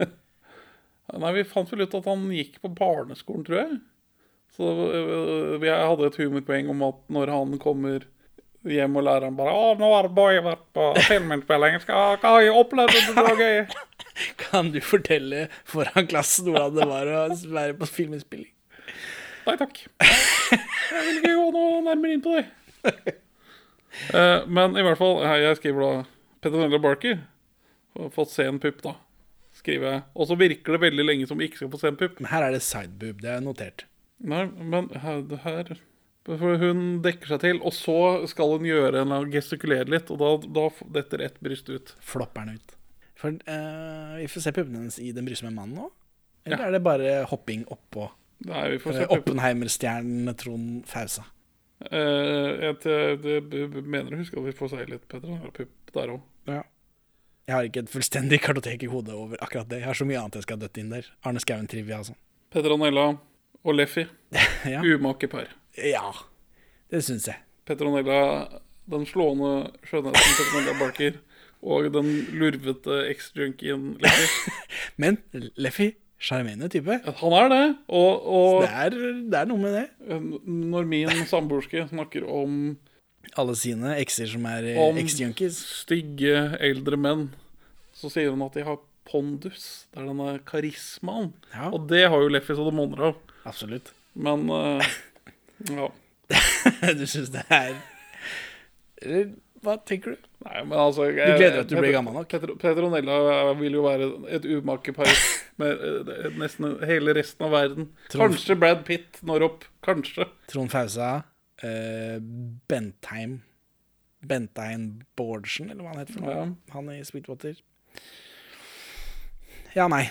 Nei, vi fant vel ut at han gikk på barneskolen, tror jeg. Så øh, vi hadde et humorpoeng om at når han kommer hjem og læreren bare 'Å, nå har Boy vært på filminnspilling. Hva har jeg opplevd det så gøy?' Kan du fortelle foran klassen hvordan det var å være på filminnspilling? Nei takk. Jeg vil ikke gå noe nærmere inn på det. Eh, men i hvert fall, jeg skriver da Petronella Barker. Fått se en pupp, da. Skriver jeg. Og så virker det veldig lenge som vi ikke skal få se en pupp. Men her er det sideboob, det er notert. Nei, men her, her For hun dekker seg til, og så skal hun gjøre en gestikulere litt, og da, da detter ett bryst ut. Flopper den ut. For uh, vi får se puppene hennes i Den brysomme mannen nå? Eller Ja. er det bare hopping oppå Nei, vi får se. Oppenheimer-stjernen Trond Fausa? Uh, jeg mener å huske at vi får se litt Petra pupp der òg. Ja. Jeg har ikke et fullstendig kartotek i hodet over akkurat det. Jeg har så mye annet jeg skal døtte inn der. Arne Skouen-trivia og sånn. Petronella og Leffy. Ja. Umake par. Ja, det syns jeg. Petronella, den slående skjønnheten Petronella Barker, og den lurvete eks-junkien Leffy. Men Leffy, sjarmerende type. Han er det, og, og Det er, det er noe med det. når min samboerske snakker om Alle sine ekser som er eh, eks-junkies. stygge eldre menn, så sier hun at de har pondus. Det er denne karismaen. Ja. Og det har jo Leffy så det monner av. Absolutt. Men eh, ja. du syns det er Eller hva tenker du? Nei, men altså Du gleder deg til du blir gammel nok? Petro, Petronella vil jo være et umakepar med eh, nesten hele resten av verden. Trond- Kanskje Brad Pitt når opp. Kanskje. Trond Fausa, Uh, Bentheim Bentheim Bårdsen, eller hva han heter for noe. Ja. Han i Sweetwater. Ja, nei.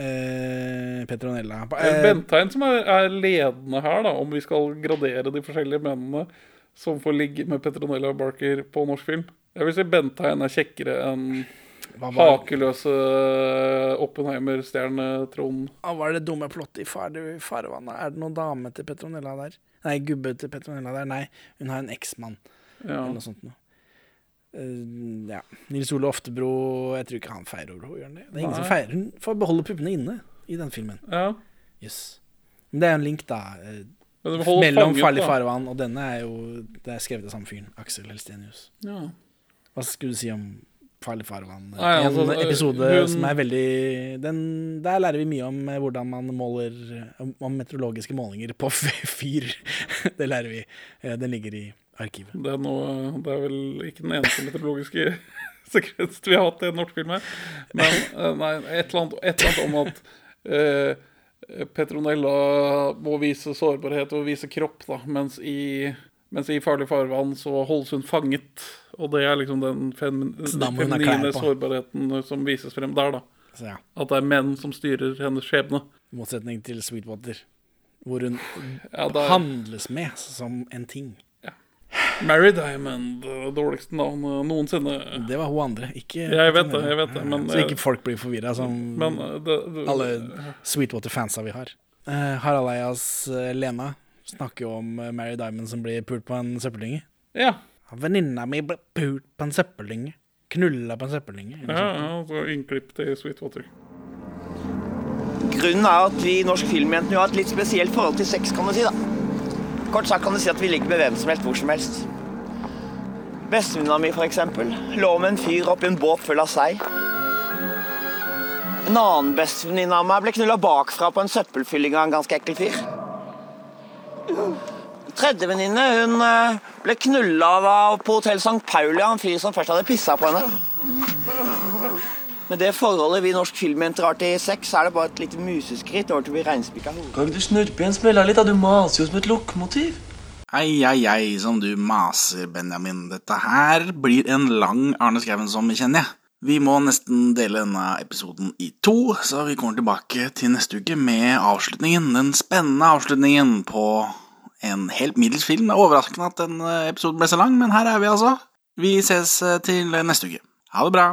Eh, Petronella eh, Bentheim som er, er ledende her, da, om vi skal gradere de forskjellige mennene som får ligge med Petronella Barker på norsk film. Jeg vil si Bentheim er kjekkere enn hakeløse Oppenheimer-stjerne Trond. hva er det dumme plottet i far, Farvannet? Er det noen dame til Petronella der? Nei, gubbe til Petronella der? Nei, hun har en eksmann. Ja. Eller noe sånt noe. Eh, ja. Nils Ole Oftebro Jeg tror ikke han feirer over henne, det? Det er ingen som feirer Hun får beholde puppene inne i den filmen. ja. Yes. Men det er jo en link, da. eh, holder Mellom fanget, Farlig farvann, og denne er jo Det er skrevet av samme fyren. Aksel Helstenius. Ja. Hva skulle du si om Farlig farvann? Nei, altså, en episode hun- som er veldig den, Der lærer vi mye om eh, hvordan man måler Om, meteorologiske målinger på fyr. det lærer vi. Den ligger i arkivet. Det er, noe, det er vel ikke den eneste meteorologiske sekvensen vi har hatt i en norsk film her. Men eh, nei, et eller annet, et eller annet om at eh, Petronella må vise sårbarhet og vise kropp, da, mens i, mens i Farlig farvann så holdes hun fanget. Og det er liksom den feminine sårbarheten som vises frem der, da. Så ja, At det er menn som styrer hennes skjebne. I motsetning til Sweetwater, hvor hun Ja, er- handles med som en ting. Mary Diamond, dårligste navn noensinne. Det var hun andre, ikke Jeg vet det, jeg vet det, men- Så ikke folk blir forvirra, som Men eh, det, det, alle Sweetwater-fansa vi har. Eh, Harald Eias eh, Lena snakker jo om eh, Mary Diamond som blir pult på en søppeldynge. Ja. Venninna mi ble pult på en søppeldynge. Knulla på en søppeldynge. Ja, ja, så innklipp til Sweetwater. Grunnen er at vi i Norsk Filmjentene har et litt spesielt forhold til sex, kan du si. da. Kort sagt kan du si at vi ligger med hvem som helst hvor som helst. Bestevenninna mi, eksempel, lå med en fyr oppi en båt full av sei. En annen bestevenninne av meg ble knulla bakfra på en søppelfylling av en ganske ekkel fyr. Tredjevenninne hun eh, ble knulla på hotell St. Pauli av en fyr som først hadde pissa på henne. Med det forholdet vi norsk filmjenter har til sex, er det bare et lite museskritt over til å bli reinspikka hore. Kan ikke du snurpe igjen smella litt, da? Du maser jo som et lokomotiv. Ei, ei, ei, som du maser, Benjamin. Dette her blir en lang Arne Skouen-sommer, kjenner jeg. Vi må nesten dele denne episoden i to, så vi kommer tilbake til neste uke med avslutningen. Den spennende avslutningen på en helt middels film. Det er overraskende at den eh, episoden ble så lang, men her er vi altså. Vi ses eh, til neste uke. Ha det bra.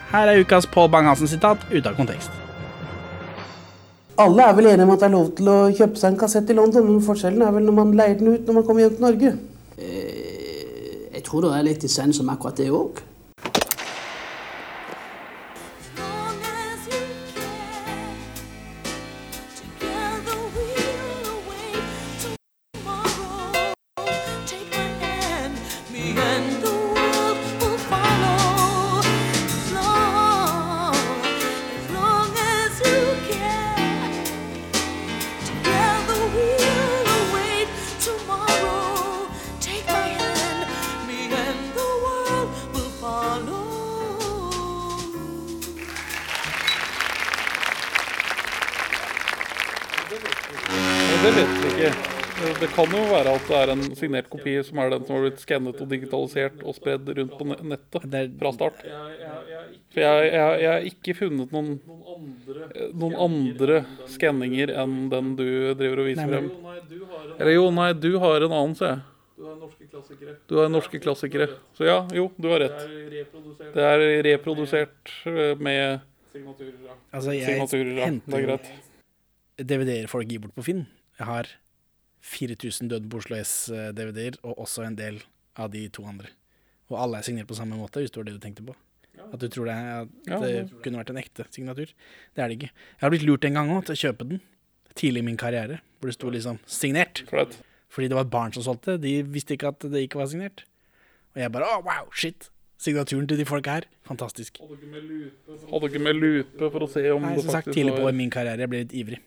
Her er ukas Paul Bang-Hansen-sitat ute av kontekst. Alle er vel enige om at det er lov til å kjøpe seg en kassett i London, men forskjellen er vel når man leier den ut når man kommer hjem til Norge. Jeg tror det er litt dissens om akkurat det òg. Er en signert kopi som er den som har blitt skannet og digitalisert og spredd rundt på nettet fra start. For jeg, jeg, jeg har ikke funnet noen, noen andre skanninger enn den du driver og viser frem. Eller jo, nei, du har en annen, ser jeg. Du har norske klassikere. Så ja, jo, du har rett. Det er reprodusert med signaturer. Altså, jeg signaturer. Er henter. DVD-er folk gir bort på Finn. Jeg har 4000 Døden på Oslo S-DVD-er, og også en del av de to andre. Og alle er signert på samme måte, hvis det var det du tenkte på. At du tror det, at det kunne vært en ekte signatur. Det er det ikke. Jeg har blitt lurt en gang òg til å kjøpe den, tidlig i min karriere, hvor det sto liksom 'signert'. Fordi det var barn som solgte. De visste ikke at det ikke var signert. Og jeg bare oh, wow, shit'. Signaturen til de folka her. Fantastisk. Hadde ikke med lupe for å se om Nei, det som sagt, tidlig på min karriere. Jeg ble litt ivrig.